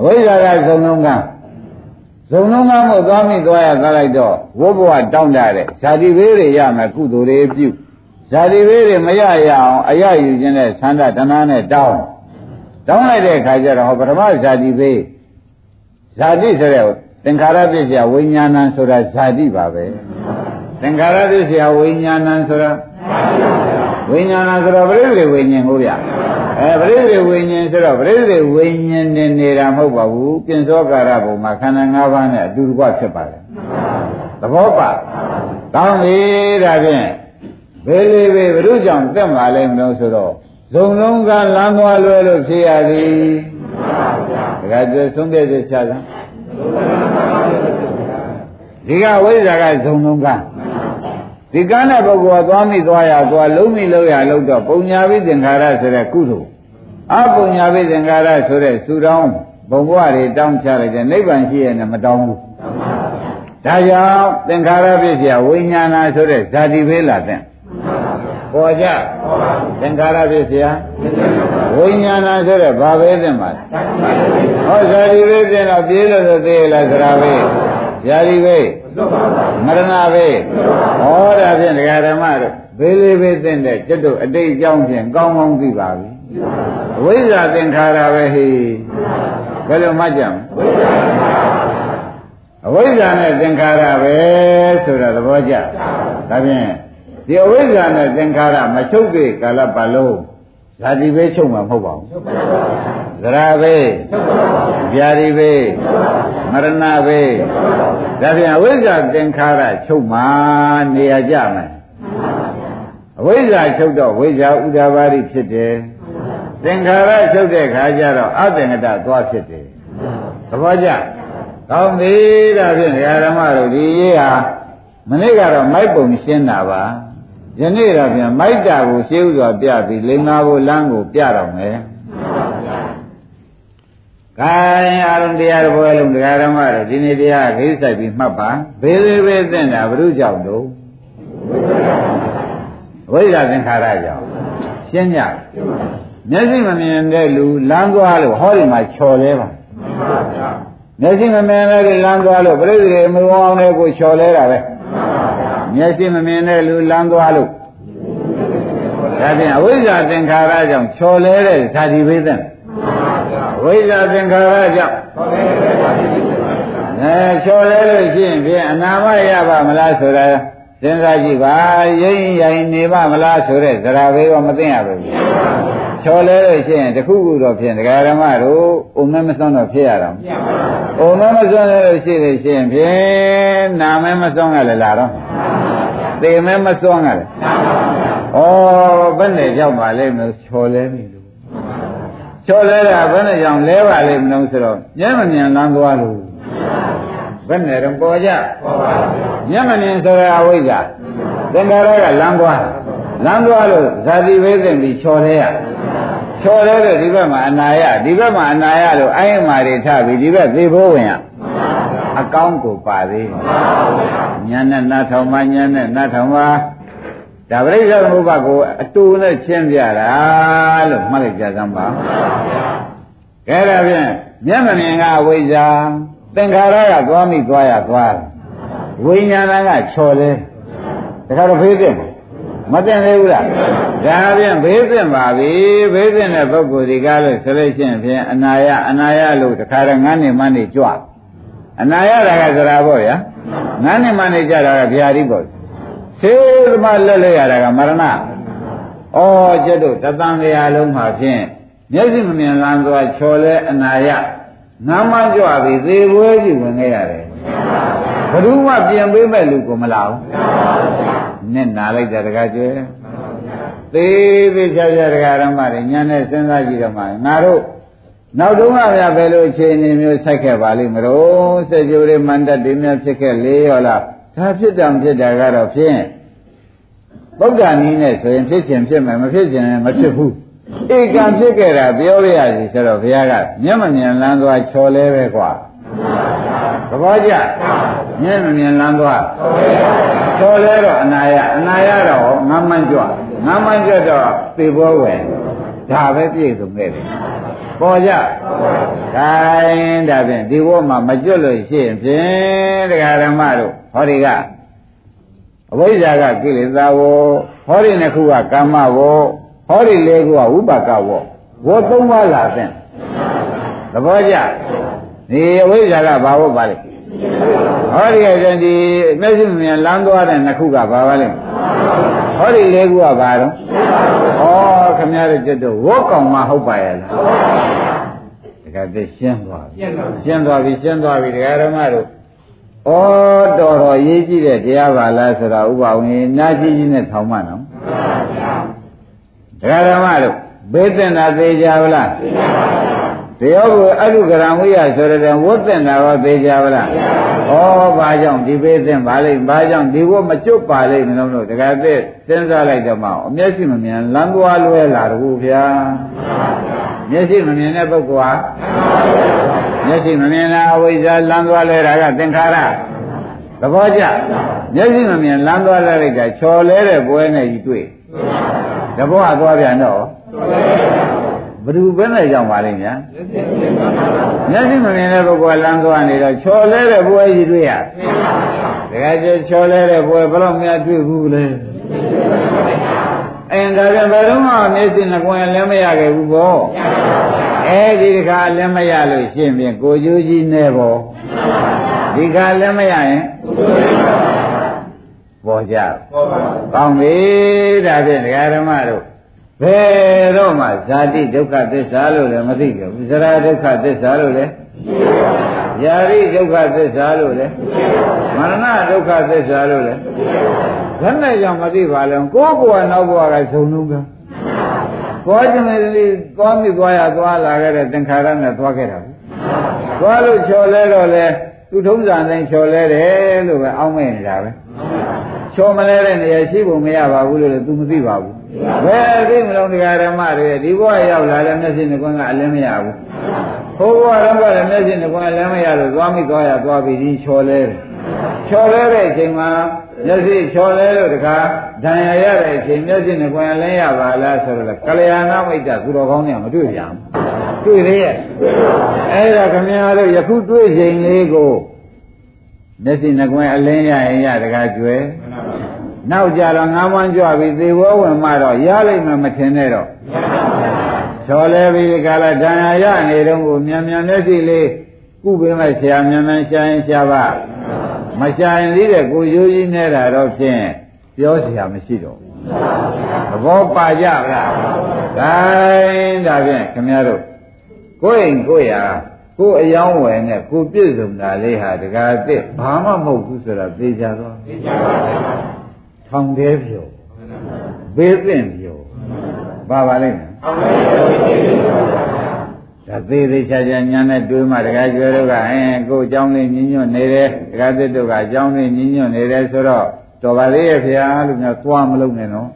အဝိဇ္ဇာကဇုံလုံးကဇုံလုံးကမို့သွားမိသွားရသွားလိုက်တော့ဝိဘဝတောင်းတတဲ့ဇာတိဘေးတွေရမယ်ကုသိုလ်တွေပြုဇာတိဘေးတွေမရရအောင်အရယူခြင်းနဲ့သန္တာတဏှာနဲ့တောင်းတောင်းလိုက်တဲ့အခါကျတော့ဟောပထမဇာတိဘေးဇာတိဆိုတဲ့သင်္ခါရပစ္စယဝိညာဏဆိုတာဇာတိပါပဲသင်္ခါရပစ္စယဝိညာဏဆိုတာဝိညာဏဆိုတော့ပြိဋိဝိညာဉ်ကိုဗျ အဲပြိဋိဝိညာဉ်ဆိုတော့ပြိဋိဝိညာဉ်နဲ့နေတာမဟုတ်ပါဘူးပြင်စောကာရဘုံမှာခန္ဓာ၅ပါးနဲ့အတူတကွဖြစ်ပါတယ်သဘောပါကောင်းပြီဒါဖြင့်ဘယ်လေးပဲဘုရုကြောင့်တက်မှာလဲမလို့ဆိုတော့ဇုံလုံးကလမ်းသွားလွယ်လို့ဖြစ်ရသည်ဒါကတည်းဆုံးဖြတ်ချက်ချတာဒီကဝိဇ္ဇာကဇုံလုံးက ဒီကံတဲ့ပုဂ္ဂိုလ်ကသွားမိသွားရသွားလုံးမိလုံးရလုံးတော့ပုံညာပိသင်္ခါရဆိုတဲ့ကုသိုလ်အပုံညာပိသင်္ခါရဆိုတဲ့စူတောင်းဘုံဘဝတွေတောင်းချလိုက်တဲ့နိဗ္ဗာန်ရှိရဲ့နဲ့မတောင်းဘူးဒါကြောင့်သင်္ခါရပစ္စယဝိညာဏဆိုတဲ့ဇာတိဘေးလာတဲ့ပေါ်ကြသင်္ခါရပစ္စယဝိညာဏဆိုတဲ့ဘာပဲသင်ပါဟောဇာတိဘေးသင်တော့ပြေးလို့ဆိုသေးလားဇရာဘေးဇာတိဘေး မရဏပဲဟောဒါဖြင့်ဒကာဓမ္မတို့ဘေးလေးပဲသင်တဲ့ကျွတ်တို့အတိတ်အကြောင်းဖြင့်ကောင်းကောင်းသိပါပြီအဝိဇ္ဇာသင်္ခါရပဲဟိဘယ်လိုမှတ်ကြမအဝိဇ္ဇာနဲ့သင်္ခါရပဲဆိုတာသဘောကျဒါဖြင့်ဒီအဝိဇ္ဇာနဲ့သင်္ခါရမချုပ်သေးကာလပတ်လုံး ဇာတိပဲချုပ်မှာမဟုတ်ပါဘူးသရပဲဗျာတိပဲမရဏပဲဒါဖြင့်အဝိဇ္ဇာသင်္ခါရချုပ်မှာနေရာကြမယ်အဝိဇ္ဇာချုပ်တော့ဝိဇ္ဇာဥဒ္ဒါဘာတိဖြစ်တယ်သင်္ခါရချုပ်တဲ့ခါကျတော့အသင်္ကတသွားဖြစ်တယ်သဘောကျကောင်းပြီဒါဖြင့်ဓမ္မတို့ဒီရေးဟာမနေ့ကတော့မိုက်ပုံရှင်းတာပါ ယနေ့တော့ပြန်မိုက်တာကိုရှင်းဥစွာပြပြီးလိင်္ဂါဘုလမ်းကိုပြတော့မယ်ကိုင်းအာရုံတရားတော်ဘယ်လုံးတရားဓမ္မတို့ဒီနေ့တရားခိစ္စပြီးမှတ်ပါဘေးလေးပဲသင်တာဘုရုကြောင့်တို့ဝိဇ္ဇာသင်္ခါရကြောင့်ရှင်းကြမျက်စိမမြင်တဲ့လူလမ်းသွားလို့ဟောဒီမှာချော်လဲပါမျက်စိမမြင်တဲ့လမ်းသွားလို့ပြိဿရေမဝအောင်တဲ့ကိုချော်လဲတာပဲ မျက်စိမမြင်တဲ့လူလမ်းသွားလို့ဒါဖြင့်အဝိဇ္ဇာသင်္ခါရကြောင့်ချော်လဲတဲ့ဇာတိဝိသံဝိဇ္ဇာသင်္ခါရကြောင့်အဲချော်လဲလို့ရှိရင်ဖြင့်အနာမရပါမလားဆိုတာ စဉ်းစားကြည့်ပါရိမ့်ရိုင်နေပါမလားဆိုတဲ့ဇရာဘေးကမသိရဘူးချော်လဲလို့ရှိရင်တခုခုတော့ဖြင့်ဒကာဓမ္မတို့အုံမဲမစွန်းတော့ဖြစ်ရတော့အုံမဲမစွန်းလို့ရှိလို့ရှိရင်ဖြင့်နာမဲမစွန်းကလည်းလာတော့သေမဲမစွန်းကလည်းဩဘယ်နဲ့ကြောက်ပါလိမ့်မလို့ချော်လဲပြီလို့ချော်လဲတာဘယ်နဲ့ကြောင့်လဲပါလိမ့်မလို့ဆိုတော့မျက်မမြင်လမ်းသွားလို့ ဘယ်နဲ့တော့ပေါ်ကြပေါ်ပါဘူးမျက်မမြင်ဆိုတဲ့အဝိဇ္ဇာသင်္ခါရကလမ်းသွားလမ်းသွားလို့ဇာတိဝိသိမ့်ပြီးချော်လဲရချော်လဲလို့ဒီဘက်မှာအနာရဒီဘက်မှာအနာရလို့အိုင်းအမာတွေထပြီးဒီဘက်သေဖို့ဝင်ရအကောင်းကိုပါသေးညာနဲ့နားထောင်မှညာနဲ့နားထောင်မှဒါပရိစ္ဆေသမုပ္ပါကိုအတူနဲ့ရှင်းပြတာလို့မှတ်လိုက်ကြစမ်းပါကဲဒါဖြင့်မျက်မမြင်ကအဝိဇ္ဇာ သင်္ခါရကသွားမိသွားရသွားဝိညာဏကချော်လဲတခါတော့ဖေးသိမသိသေးဘူးလားဒါဖြင့်ဘေးသင့်ပါပြီဘေးသင့်တဲ့ပုဂ္ဂိုလ်ဒီကားလို့ဆိုလို့ရှိရင်ဖြင့်အနာယအနာယလို့တခါတော့ငန်းနေမှနေကြွအနာယတာကစရာပေါ့ဗျာငန်းနေမှနေကြတာကဗျာတိပေါ့သေသမလက်လက်ရတာကမရဏဩကျက်တို့တသံတရားလုံးမှာဖြင့်မျက်စိမမြင်လန်းသွားချော်လဲအနာယ ငမ်းမကြွပြီသေပွဲကြီးဝင်ခဲ့ရတယ်ဘယ်သူမှပြင်ပေးမဲ့လူကိုမလာဘူးနဲ့နာလိုက်တာတကားကျွဲသေးသေးချာချာတကားဓမ္မတွေညာနဲ့စဉ်းစားကြည့်တော့မှငါတို့နောက်တုန်းကဗျာဘယ်လိုအခြေအနေမျိုးဆိုက်ခဲ့ပါလိမ့်မလို့စကြဝဠာမန္တတွေများဖြစ်ခဲ့လေရောလားဒါဖြစ်တယ်ဖြစ်တာကတော့ဖြင့်ပုဂ္ဂာနည်းနဲ့ဆိုရင်ဖြစ်ခြင်းဖြစ်မယ်မဖြစ်ခြင်းမဖြစ်ဘူး ဧကံဖြစ်ခဲ့တာပြောရရစီဆိုတော့ဘုရားကမျက်မမြင်လန်းသွားချော်လဲပဲကွာသဘောကျမျက်မမြင်လန်းသွားချော်လဲတော့အနာယအနာယတော့ငမ်းမန်းကြွငမ်းမန်းကြွတော့သေဘောဝင်ဒါပဲပြည့်စုံခဲ့တယ်ပေါ်ကြခိုင်းဒါဖြင့်ဒီဘောမှာမကျွတ်လို့ရှိရင်ဖြင့်တရားဓမ္မတို့ဟောဒီကအဝိဇ္ဇာကကိလေသာဝဟောဒီနှစ်ခုကကာမဝ ဟောဒီလေးခုကဝိပါကဝဝသုံးပါးလာတဲ့သဘောကျဒီအဝိဇ္ဇာကဘာဝပါလဲဟောဒီကတည်းဒီမျက်စိမြင်လမ်းသွားတဲ့နှစ်ခုကဘာပါလဲဟောဒီလေးခုကဘာတော့ဩခမရတဲ့จิตတော့ဝတ်ကောင်မှဟုတ်ပါရဲ့လားတခါတည်းရှင်းသွားပြီရှင်းသွားပြီရှင်းသွားပြီတရားဓမ္မတို့ဩတော်တော်ရေးကြည့်တဲ့တရားပါလားဆိုတော့ဥပဝင်နာကြည့်ကြီးနဲ့ထောင်မှနော် တရားဓမ္မတို့ဘေးသင်တာသေးကြဗလားသိပါပါတရားကိုအတုကရံဝိယဆိုတဲ့ဝတ်သင်တာရောသေးကြဗလားဩဘာကြောင့်ဒီဘေးသင်ပါလိမ့်ဘာကြောင့်ဒီဝတ်မကျွတ်ပါလိမ့်မလို့လို့တခါတည်းစဉ်းစားလိုက်တော့မှအမျက်ရှိမမြင်လမ်းသွားလွဲလာတော့ဗျာမျက်ရှိမမြင်တဲ့ပုဂ္ဂိုလ်ဟာမျက်ရှိမမြင်တာအဝိဇ္ဇာလမ်းသွားလဲတာကသင်္ခါရသဘောကျမျက်စိမမြင်လမ်းသွားလိုက်တာချော်လဲတဲ့ပွဲနဲ့ကြီးတွေ့ တဘောကသွားပြန်တော့ဘယ်သူပဲနဲ့ကြောင်ပါလိမ့်များမျက်စိမမြင်တဲ့ပုဂ္ဂိုလ်ကလမ်းသွားနေတော့ချော်လဲတဲ့ဘွယ်ကြီးတွေ့ရတခါကျချော်လဲတဲ့ဘွယ်ဘယ်တော့မှတွေ့ဘူးလေအင်းဒါပြန်ဘယ်တော့မှမျက်စိနှကွယ်လည်းမရခဲ့ဘူးပေါ့အဲဒီတခါလည်းမရလို့ရှင်းပြင်ကိုကျိုးကြီးနေပေါ့ဒီခါလည်းမရရင် ပေါ်ကြပေါ်ပါကောင်းပြီဒါဖြင့်ဒကာဓမ္မတို့ဘယ်တော့မှဇာတိဒုက္ခသစ္စာလို့လည်းမသိကြဘူးဇရာဒုက္ခသစ္စာလို့လည်းယာရိဒုက္ခသစ္စာလို့လည်းမရဏဒုက္ခသစ္စာလို့လည်းဘယ်နဲ့ကြောင့်မသိပါလဲကိုယ်ကိုယ်ကနောက်ဘဝကဇုံလုံးကသွားခြင်းလေသွားမိသွားရသွားလာခဲ့တဲ့သင်္ခါရနဲ့သွားခဲ့တာဘူးသွားလို့ချော်လဲတော့လေသူထုံးစံတိုင်းချော်လဲတယ်လို့ပဲအောင်းမဲ့နေတာပဲ ချော်မလဲတဲ့နေရာရှိဖို့မရပါဘူးလို့လည်း तू မသိပါဘူးဘယ်သိမလို့တရားဓမ္မတွေဒီဘဝရောက်လာတဲ့မျက်စိနှကွန်းကအလင်းမရဘူးဟိုဘဝတော့ကလည်းမျက်စိနှကွန်းအလင်းမရလို့သွားမိသွားရသွားပြီးဒီချော်လဲတယ်ချော်လဲတဲ့အချိန်မှာမျက်စိချော်လဲလို့တခါဒဏ်ရာရတဲ့အချိန်မျက်စိနှကွန်းအလင်းရပါလားဆိုတော့ကလျာဏမိတ်တသူတော်ကောင်းတွေကမတွေ့ပြန်ဘူးတွေ့သေးရဲ့အဲ့ဒါခမည်းတော်ယခုတွေ့ချိန်လေးကို မျက်စိနှကွန်းအလင်းရရင်ရတခါကျွဲနောက်ကြတော့ငါးမွန်းကြွပြီသေဘောဝင်မှတော့ရလိမ့်မယ်မထင်နဲ့တော့ချော်လဲပြီဒီကလာဒဏ်ရာရနေတော့ကိုမြန်မြန်မျက်စိလေးကုပေးမဲ့ဆရာမြန်မြန်ရှာရင်ရှာပါမရှာရင်သေးတဲ့ကိုရိုးကြီးနေတာတော့ဖြင့်ပြောเสียမရှိတော့ဘူးသဘောပါကြလားဂိုင်းဒါဖြင့်ခင်ဗျားတို့ကိုယ်ရင်ကိုယ်ရာ ကိုယ်အယောင်းဝယ်နဲ့ကိုပြည့်စုံတာလေးဟာတကားအစ်ဘာမှမဟုတ်ဘူးဆိုတာသိကြတော့သိကြပါပါထောင်သေးပြောဘေးသင့်ပြောပါပါလိမ့်မယ်ဒါသေးသေးချာချာညာနဲ့တွေးမှတခါကျွဲတို့ကအဲကိုယ်အကြောင်းလေးညညွတ်နေတယ်တခါသစ်တို့ကအကြောင်းလေးညညွတ်နေတယ်ဆိုတော့တော်ပါသေးရဲ့ဖေဟာလို့များသွားမလုပ်နဲ့နော်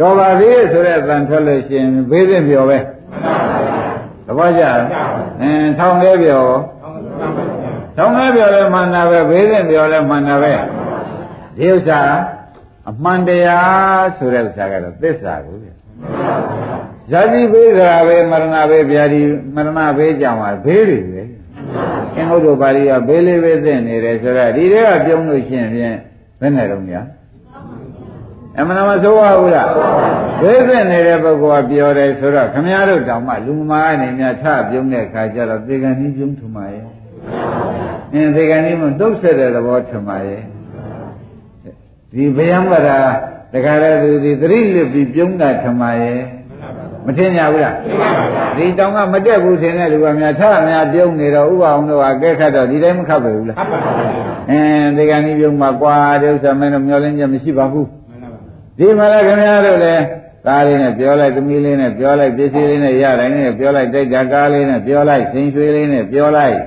တော်ပါသေးရဲ့ဆိုတဲ့အတန်ထွက်လို့ရှိရင်ဘေးသင့်ပြောပဲ သဘောကျအင်းထောင်လေးပြောထောင်လေးပြောလဲမှန်တာပဲဘေးသင့်ပြောလဲမှန်တာပဲဒီဥစ္စာအမှန်တရားဆိုတဲ့ဥစ္စာကတော့သစ္စာကိုပြဇာတိဘေးကရာပဲမရဏဘေးဗျာဒီမရဏဘေးကြောင့်ပါဘေးတွေပဲအင်္ဂုတ္တပါဠိကဘေးလေးပဲသိနေတယ်ဆိုတော့ဒီတွေကပြုံးလို့ရှိရင်ဖြင့်ဘယ်နဲ့တော့ညာ အမှန်မဆိုးပါဘူးလားဘေးသိနေတဲ့ပုဂ္ဂိုလ်ကပြောတယ်ဆိုတော့ခမည်းတော်တောင်မှလူမာအနေနဲ့ထပြုံးတဲ့ခါကျတော့သေကံကြီးပြုံးထမရဲ့အင်းသေကံကြီးမတုတ်ဆက်တဲ့သဘောထမရဲ့ဒီဗယံဝရာတခါလဲသူဒီသတိလစ်ပြီးပြုံးတာထမရဲ့မထင်ကြဘူးလားဒီတောင်ကမတက်ဘူးထင်တဲ့လူကများထများပြုံးနေတော့ဥပအောင်တော့ကဲခတ်တော့ဒီတိုင်းမခတ်ပဲဘူးလားအင်းဒီကနေ့ပြုံးမှာကွာတဲ့ဥစ္စာမင်းတို့မျောလင်းချက်မရှိပါဘူး ဒီမှာလည်းခင်ဗျားတို့လည်းကားလေးနဲ့ပြောလိုက်သမီးလေးနဲ့ပြောလိုက်ပစ္စည်းလေးနဲ့ရတိုင်းနဲ့ပြောလိုက်တိုက်တာကားလေးနဲ့ပြောလိုက်စိန်ရွှေလေးနဲ့ပြောလိုက်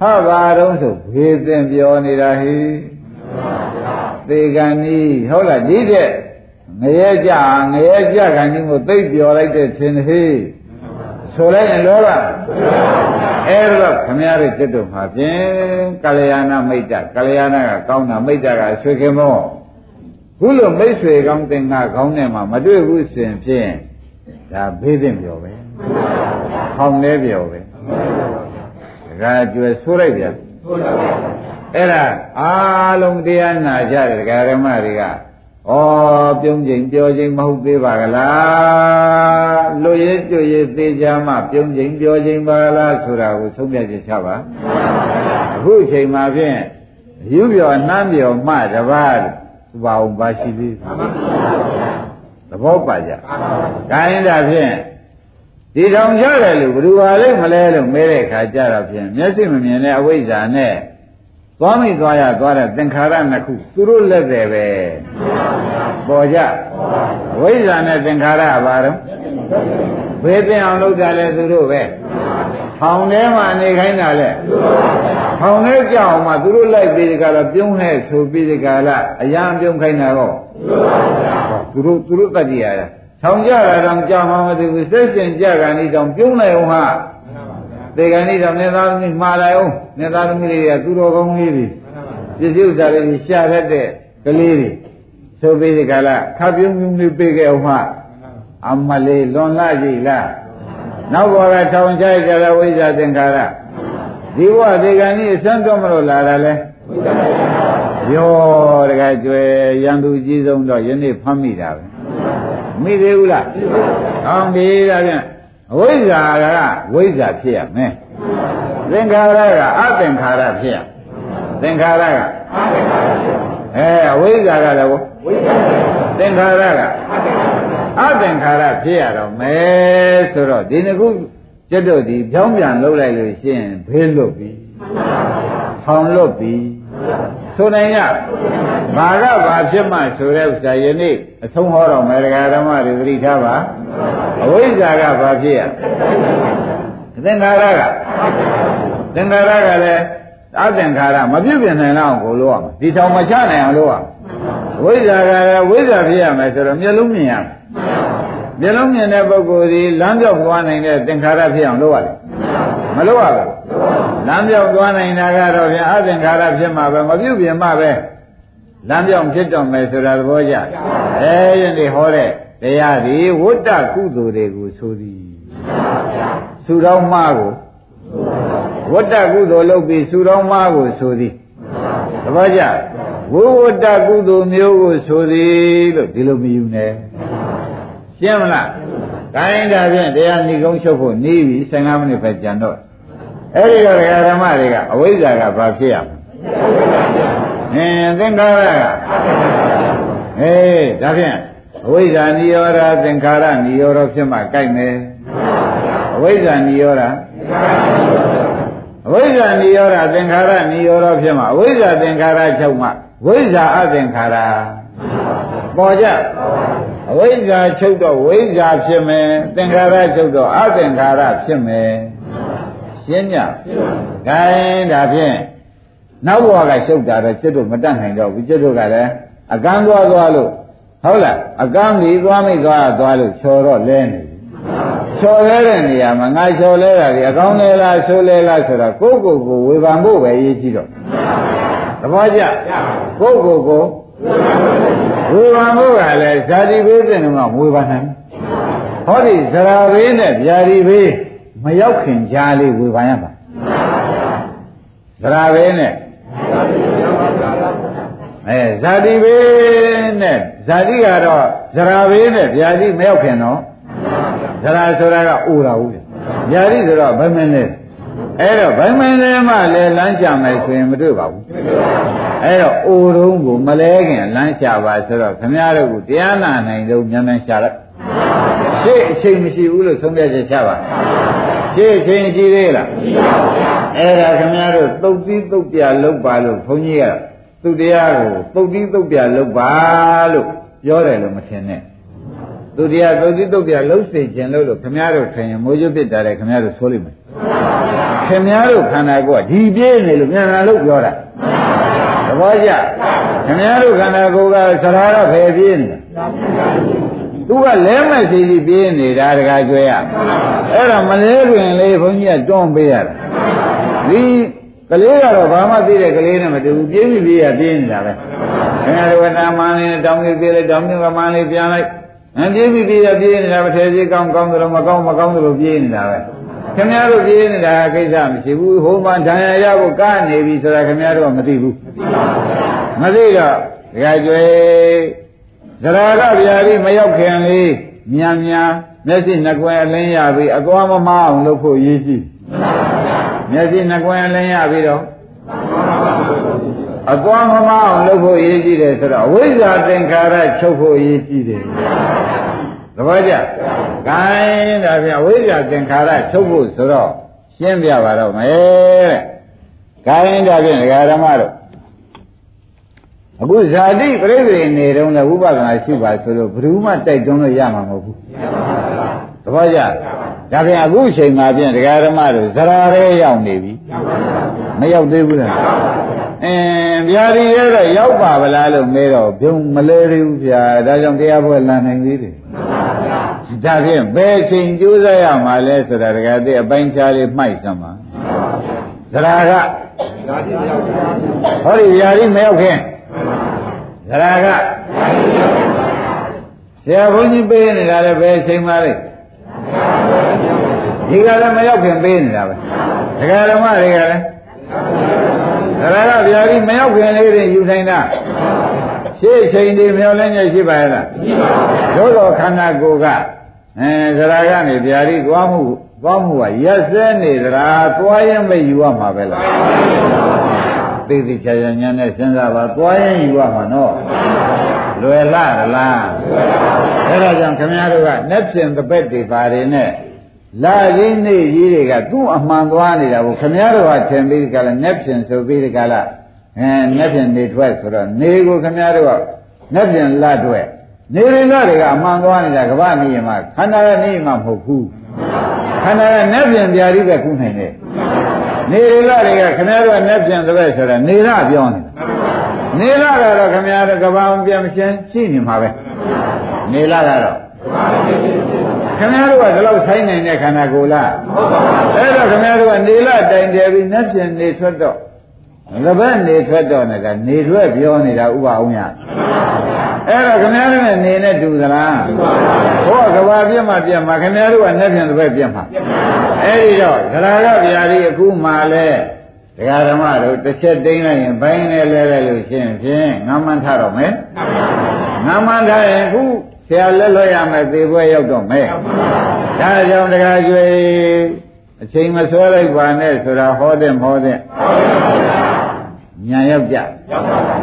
ဟာပါတော့ဆိုဘေးသင်ပြောနေတာဟိသေကံဤဟုတ်လားဒီတဲ့ငရဲကြငရဲကြကံကြီးကိုသိပ်ပြောလိုက်တဲ့သင်ဟေးဆိုလိုက်ရင်လောကအဲ့တော့ခမရတဲ့จิตတို့မှာဖြင့်ကာလျာဏမိတ်တကာလျာဏကကောင်းတာမိတ်တကဆွေခင်မော ခုလိုမိတ်ဆွေကောင်းတင်ကကောင်းတဲ့မှာမတွေ့ဘူးဆိုရင်ဖြင့်ဒါဘေးသင့်ပြောပဲဟောင်းလဲပြောပဲဒါကကျွယ်ဆိုးလိုက်ပြန်အဲ့ဒါအားလုံးတရားနာကြတယ်ဒကာရမတွေကဩပြုံးချိန်ပြောချိန်မဟုတ်သေးပါကလားလူရဲကျွရဲသေးကြမှပြုံးချိန်ပြောချိန်ပါလားဆိုတာကိုသုံးပြချက်ချပါအခုချိန်မှာဖြင့်ယူပြောနှမ်းပြောမှတပါး ဘာအောင်ပါရှိသေးသဘောပါကြ။ဒါရင်ဒါဖြင့်ဒီထောင်ကြတယ်လို့ဘယ်သူပါလဲမလဲလို့မဲတဲ့ခါကြတော့ဖြင့်မျက်စိမမြင်တဲ့အဝိဇ္ဇာနဲ့သွားမိသွားရသွားတဲ့သင်္ခါရနှစ်ခုသူတို့လက်တယ်ပဲပေါ်ကြဝိဇ္ဇာနဲ့သင်္ခါရဘာတော့ဘေးသိအောင်လုပ်ကြလဲသူတို့ပဲထောင်ထဲမှာနေခိုင်းတာလဲ ထောင်ထဲကြောက်မှသူတို့လိုက်ပြီးဒီကလာပြုံးဟဲ့ဆိုပြီးဒီကလာအရန်ပြုံးခိုင်းတာတော့သူတို့သူတို့တတ်ကြရတာထောင်ကြတာတော့ကြောက်မှမသိဘူးစိတ်ရှင်ကြကန်ဤတောင်ပြုံးလိုက်အောင်ဟာသေကံဤတော့နေသားသမီးမှားလိုက်အောင်နေသားသမီးတွေကသူတော်ကောင်းလေးတွေပစ္စည်းဥစ္စာတွေရှာတတ်တဲ့ကလေးတွေဆိုပြီးဒီကလာခပ်ပြုံးပြုံးလေးပြေးခဲ့အောင်မှအမလေးလွန်လာကြည့်လားနောက်ဘောကထောင်ချကြတဲ့ဝိဇ္ဇာသင်္ခါရ ဒီဘဝဒီကံကြီးအစမ်းတော့မလို့လာတာလဲရောတကယ်ကျွဲရန်သူကြီးဆုံးတော့ယနေ့ဖမ်းမိတာပဲမိသေးဘူးလားဟောင်းပြီဒါဖြင့်အဝိဇ္ဇာကဝိဇ္ဇာဖြစ်ရမယ်သင်္ခါရကအသင်္ခါရဖြစ်ရသင်္ခါရကအသင်္ခါရဖြစ်အဲအဝိဇ္ဇာကလည်းဝိဇ္ဇာသင်္ခါရကအသင်္ခါရဖြစ်ရတော့မယ်ဆိုတော့ဒီနှစ်ခု ကျွတ်တို့ဒီဖြောင်းပြန်လှုပ်လိုက်လို့ရှိရင်ဘေးလွတ်ပြီထောင်လွတ်ပြီဆိုနိုင်ရဘာကဘာဖြစ်မှဆိုတဲ့ဥစ္စာယနေ့အဆုံးဟောတော်မယ်တရားဓမ္မတွေသတိထားပါအဝိဇ္ဇာကဘာဖြစ်ရသင်္ခါရကသင်္ခါရကလည်းအသင်္ခါရမပြုတ်ပြင်နိုင်တော့ကိုလို့ရမှာဒီထောင်မချနိုင်အောင်လို့ရဝိဇ္ဇာကလည်းဝိဇ္ဇာဖြစ်ရမယ်ဆိုတော့မျက်လုံးမြင်ရမယ် မျက်လုံးမြင်တဲ့ပုဂ္ဂိုလ်ဒီလမ်းပြောက်သွားနိုင်တဲ့သင်္ခါရဖြစ်အောင်လုပ်ရတယ်မလုပ်ရဘူးလမ်းပြောက်သွားနိုင်တာကတော့ဗျာအသင်္ခါရဖြစ်မှာပဲမပြုတ်ပြင်မှာပဲလမ်းပြောက်ဖြစ်တော့မယ်ဆိုတာသဘောကျအဲယနေ့ဟောတဲ့တရားဒီဝတ္တကုသိုလ်တွေကိုဆိုသည်သူတော်မှားကိုဝတ္တကုသိုလ်လုပ်ပြီးသူတော်မှားကိုဆိုသည်သဘောကျဝိဝတ္တကုသိုလ်မျိုးကိုဆိုသည်လို့ဒီလိုမယူနဲ့ ရှင်းမလားကိုင်းဒါဖြင့်တရားဏီကုန်းချုပ်ဖို့နေပြီ15မိနစ်ပဲကြံတော့အဲ့ဒီတော့ဓမ္မတွေကအဝိဇ္ဇာကဘာဖြစ်ရမလဲအင်းသင်္ခါရကအေးဒါဖြင့်အဝိဇ္ဇာနိရောဓသင်္ခါရနိရောဓဖြစ်မှကြိုက်မယ်အဝိဇ္ဇာနိရောဓအဝိဇ္ဇာနိရောဓသင်္ခါရနိရောဓဖြစ်မှအဝိဇ္ဇာသင်္ခါရချုပ်မှဝိဇ္ဇာအသင်္ခါရပေါ်ကြ အဝိဇ္ဇာချုပ်တော့ဝိဇ္ဇာဖြစ်မယ်သင်္ခါရချုပ်တော့အသင်္ခါရဖြစ်မယ်ရှင်းည။ဂိုင်းဒါဖြင့်နောက်ဘဝကရှုပ်တာတော့ကျွတ်တို့မတတ်နိုင်တော့ဘူးကျွတ်တို့ကလည်းအကန်းသွားသွားလို့ဟုတ်လားအကန်းကြီးသွားမိသွားသွားလို့ချော်တော့လဲနေပြီချော်လဲတဲ့နေရာမှာငါချော်လဲတာဒီအကောင်းလဲလားဆိုးလဲလားဆိုတော့ကိုယ့်ကိုယ်ကိုဝေဖန်ဖို့ပဲရေးကြည့်တော့သဘောကျကိုယ့်ကိုယ်ကိုဝေဖန်ဖို့ ကလည်းဇာတိဘေးတဲ့ကဝေဖန်နိုင်ဟောဒီဇရာဘေးနဲ့ဗျာတိဘေးမရောက်ခင်ကြားလေးဝေဖန်ရမှာဇရာဘေးနဲ့အဲဇာတိဘေးနဲ့ဇာတိကတော့ဇရာဘေးနဲ့ဗျာတိမရောက်ခင်တော့ဇရာဆိုတာကအိုတာဟုတ်ဗျာတိဆိုတော့ဗမင်းလေးအဲ့တော့ဗမင်းလေးမှလည်းလမ်းချမယ်ဆိုရင်မတွေ့ပါဘူး အဲ့တော့အိုတုံးကိုမလဲခင်လမ်းချပါဆိုတော့ခမည်းတော်ကတရားနာနိုင်လို့မြန်မြန်ရှာလိုက်ရှေ့အချိန်မရှိဘူးလို့ဆုံးဖြတ်ချက်ချပါရှေ့အချိန်ရှိသေးလားရှိပါဘူးအဲ့ဒါခမည်းတော်သုတ်သီးသုတ်ပြလောက်ပါလို့ဘုန်းကြီးကသူတရားကိုသုတ်သီးသုတ်ပြလောက်ပါလို့ပြောတယ်လို့မထင်နဲ့သူတရားသုတ်သီးသုတ်ပြလောက်စေခြင်းလို့လို့ခမည်းတော်ထင်ရင်မိုးရွဖြစ်တာလေခမည်းတော်ဆိုလိမ့်မယ်ခင်ဗျားတို့ခန္ဓာကိုယ်ကဒီပြေးနေလို့မြန်မြန်လို့ပြောတာသ ဘောကျခင်ဗျားတို့ခန္ဓာကိုယ်ကသရာတော့ဖယ်ပြေးနေတာသူကလဲမဲ့စီစီပြေးနေတာတကားကြွယ်ရအဲ့ဒါမလဲတွင်လေးဘုန်းကြီးကတွန်းပေးရတာဒီကလေးကတော့ဘာမှသိတဲ့ကလေးနဲ့မတူဘူးပြေးပြီးပြေးရပြေးနေတာပဲခင်ဗျားတို့ကနာမလေးတောင်းပြီးပြေးလိုက်တောင်းပြီးကမလေးပြန်လိုက်အပြေးပြီးပြေးရပြေးနေတာမထဲပြေးကောင်းကောင်းတယ်လို့မကောင်းမကောင်းတယ်လို့ပြေးနေတာပဲ ခင်ဗျားတို့ပြေးနေတာကိစ္စမရှိဘူးဟိုမှာဒဏ်ရာရဖို့ကနေပြီဆိုတာခင်ဗျားတို့ကမသိဘူးမသိတော့ဒကာကျွေသရကဗျာတိမရောက်ခင်လေးမြန်မြန်မျက်စိနှကွယ်အလင်းရပြီးအသွားမမအောင်လုပ်ဖို့ရည်ရှိမျက်စိနှကွယ်အလင်းရပြီးတော့အသွားမမအောင်လုပ်ဖို့ရည်ရှိတယ်ဆိုတော့ဝိဇ္ဇာသင်္ခါရချုပ်ဖို့ရည်ရှိတယ်သ ဘောကျ။ဂိုင်းဒါဖြင့်ဝိဇ္ဇာသင်္ခါရချုပ်ဖို့ဆိုတော့ရှင်းပြပါတော့မယ်တဲ့။ဂိုင်းဒါဖြင့်ဒကာဓမ္မတို့အခုဇာတိပြိဿတွေနေတုန်းလည်းဝိပဿနာရှိပါဆိုလို့ဘယ်သူမှတိုက်တွန်းလို့ရမှာမဟုတ်ဘူး။သဘောကျ။ဒါဖြင့်အခုချိန်မှာဖြင့်ဒကာဓမ္မတို့ဇရာရဲရောက်နေပြီ။မရောက်သေးဘူးလား။ အင်းဗျာဒီရဲတော့ရောက်ပါဗလားလို့မေးတော့ဘုံမလဲသေးဘူးဗျာ။ဒါကြောင့်တရားပွဲလန်နိုင်သေးတယ်။ဒါဖြင့်ဘယ်ချိန်ကြိုးစားရမှာလဲဆိုတာတကယ်တည်းအပိုင်းခြားလေးမှိုက်စမ်းပါသရာကဟောဒီဗျာဒီမရောက်ခင်သရာကဆရာဘုန်းကြီးပေးနေတာလည်းဘယ်အချိန်မှလဲဒီကလည်းမရောက်ခင်ပေးနေတာပဲဒကာဓမ္မတွေကလည်း ဒရာကဗျာဒီမရောက်ခင်လေးတွေယူနိုင်တာရှေ့ချိန်ဒီမျောလင်းနေရှိပါရဲ့လားရှိပါဘူးတို့တော့ခန္ဓာကိုယ်ကအဲဒရာကနေဗျာဒီသွားမှုသွားမှုကရက်စဲနေသလားသွားရင်မယူရမှာပဲလားသိသိချာချာညာနဲ့စဉ်းစားပါသွားရင်ယူရမှာနော်လွယ်လားလားအဲဒါကြောင့်ခင်ဗျားတို့ကနဲ့ပြင်တပည့်တွေပါတယ်နဲ့ လာကြီးနေကြီးတွေကသူ့အမှန်သွားနေတာကိုခင်ဗျားတို့ကထင်ပြီးကြလားနဲ့ပြင်ဆိုပြီးကြလားအဲနဲ့ပြင်နေထွက်ဆိုတော့နေကိုခင်ဗျားတို့ကနဲ့ပြင်လာတွေ့နေရင်းတွေကအမှန်သွားနေတာကမ္ဘာနေရမှာခန္ဓာရဲ့နေရမှာမဟုတ်ဘူးခန္ဓာရဲ့နဲ့ပြင်ပြာရီပဲခုနိုင်တယ်နေရင်းတွေကခင်ဗျားတို့ကနဲ့ပြင်တဲ့ဆိုတာနေရပြောနေတာနေရကတော့ခင်ဗျားတို့ကဘာမှပြန်မရှင်းရှိနေမှာပဲနေရကတော့ ခင်ဗျားတို့ကဒီလောက်ဆိုင်နိုင်တဲ့ခန္ဓာကိုယ်လားအဲ့တော့ခင်ဗျားတို့ကနေလတိုင်တယ်ပြီးနှက်ပြင်နေထွက်တော့ငဘက်နေထွက်တော့လည်းကနေထွက်ပြောနေတာဥပအောင်ရအဲ့တော့ခင်ဗျားတို့နဲ့နေနဲ့တူသလားဟောကဘာပြတ်မှပြတ်မှခင်ဗျားတို့ကနှက်ပြင်တစ်ပတ်ပြတ်မှအဲ့ဒီတော့သရဂဗျာဒီအခုမှလဲတရားဓမ္မတို့တစ်ချက်တိမ့်လိုက်ရင်ဘိုင်းနဲ့လဲလဲလို့ရှင်းဖြင့်ငါမှန်းထားတော့မယ်ငါမှန်းထားရင်အခု ဆရာလက်လွတ်ရမယ်သေပွဲရောက်တော့မယ်ဒါကြောင့်တရားကျွေးအချိန်မဆွဲလိုက်ပါနဲ့ဆိုတာဟောတဲ့မဟောတဲ့ညာရောက်ကြ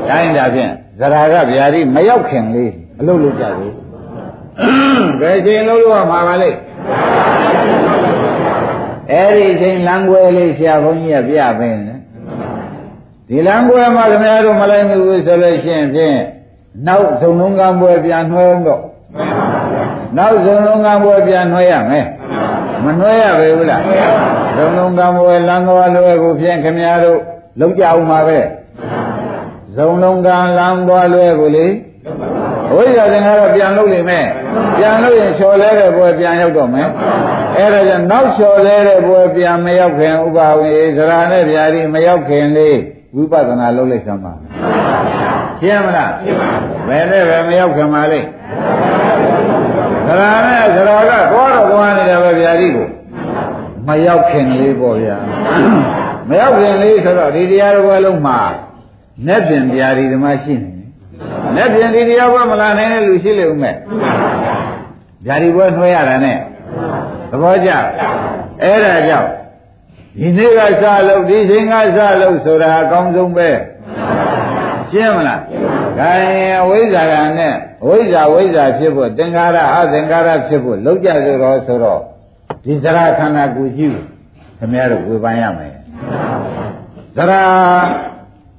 တိုင်းဒါဖြင့်ဇရာကဗျာတိမရောက်ခင်လေးအလုပ်လုပ်ကြလို့ဘယ်ချိန်လုပ်လို့မှာပါလိမ့်အဲ့ဒီချိန်လမ်းွယ်လေးဆရာဘုန်းကြီးကပြပေးတယ်ဒီလမ်းွယ်မှာခင်ဗျားတို့မလိုက်ဘူးဆိုလို့ရှိရင်ဖြင့်နောက်ဇုံလုံးကံပွဲပြန်နှွှဲတော့ နောက်ဇုံလုံးကံပွဲပြန်နှွှဲရမယ်မနှွှဲရပဲဘူးလားဇုံလုံးကံပွဲလမ်းသွားလွယ်ကိုဖြင့်ခင်ဗျားတို့လုံးကြအောင်ပါပဲဇုံလုံးကံလမ်းသွားလွယ်ကိုလေဝိဇ္ဇာသင်္ခါရပြန်လုပ်နေမယ်ပြန်လို့ရင်ချော်လဲတဲ့ပွဲပြန်ရောက်တော့မယ်အဲ့ဒါကြောင့်နောက်ချော်လဲတဲ့ပွဲပြန်မရောက်ခင်ဥပါဝေသရနဲ့ဗျာဒီမရောက်ခင်လေးဝိပဿနာလုပ်လိုက်စမ်းပါရှင်းမလားဘယ်နဲ့ပဲမရောက်ခင်ပါလိ မ့်သရနဲ့သရကသွားတော့သွားနေတယ်ပဲဗျာဒီကိုမရောက်ခင်လေးပေါ့ဗျာမရောက်ခင်လေးဆိုတော့ဒီတရားတော်လုံးမှာနဲ့ပြင်ဗျာဒီဓမ္မရှိနေနဲ့ပြင်ဒီတရားဘွဲမလာနိုင်တဲ့လူရှိလေဦးမဲ့ဗျာဒီဘွဲနှွှဲရတာနဲ့သဘောကျအဲ့ဒါကြောင့်ဒီနေ့ကစလို့ဒီချိန်ကစလို့ဆိုတာအကောင်းဆုံးပဲရှင်းမလား ဒါရင်အဝိဇ္ဇာကနဲ့ဝိဇ္ဇာဝိဇ္ဇာဖြစ်ဖို့သင်္ခါရအသင်္ခါရဖြစ်ဖို့လောက်ကြဆိုတော့ဆိုတော့ဒီသရခန္ဓာကိုရှိဘူးခင်ဗျားတို့ဝေဖန်ရမယ်သရ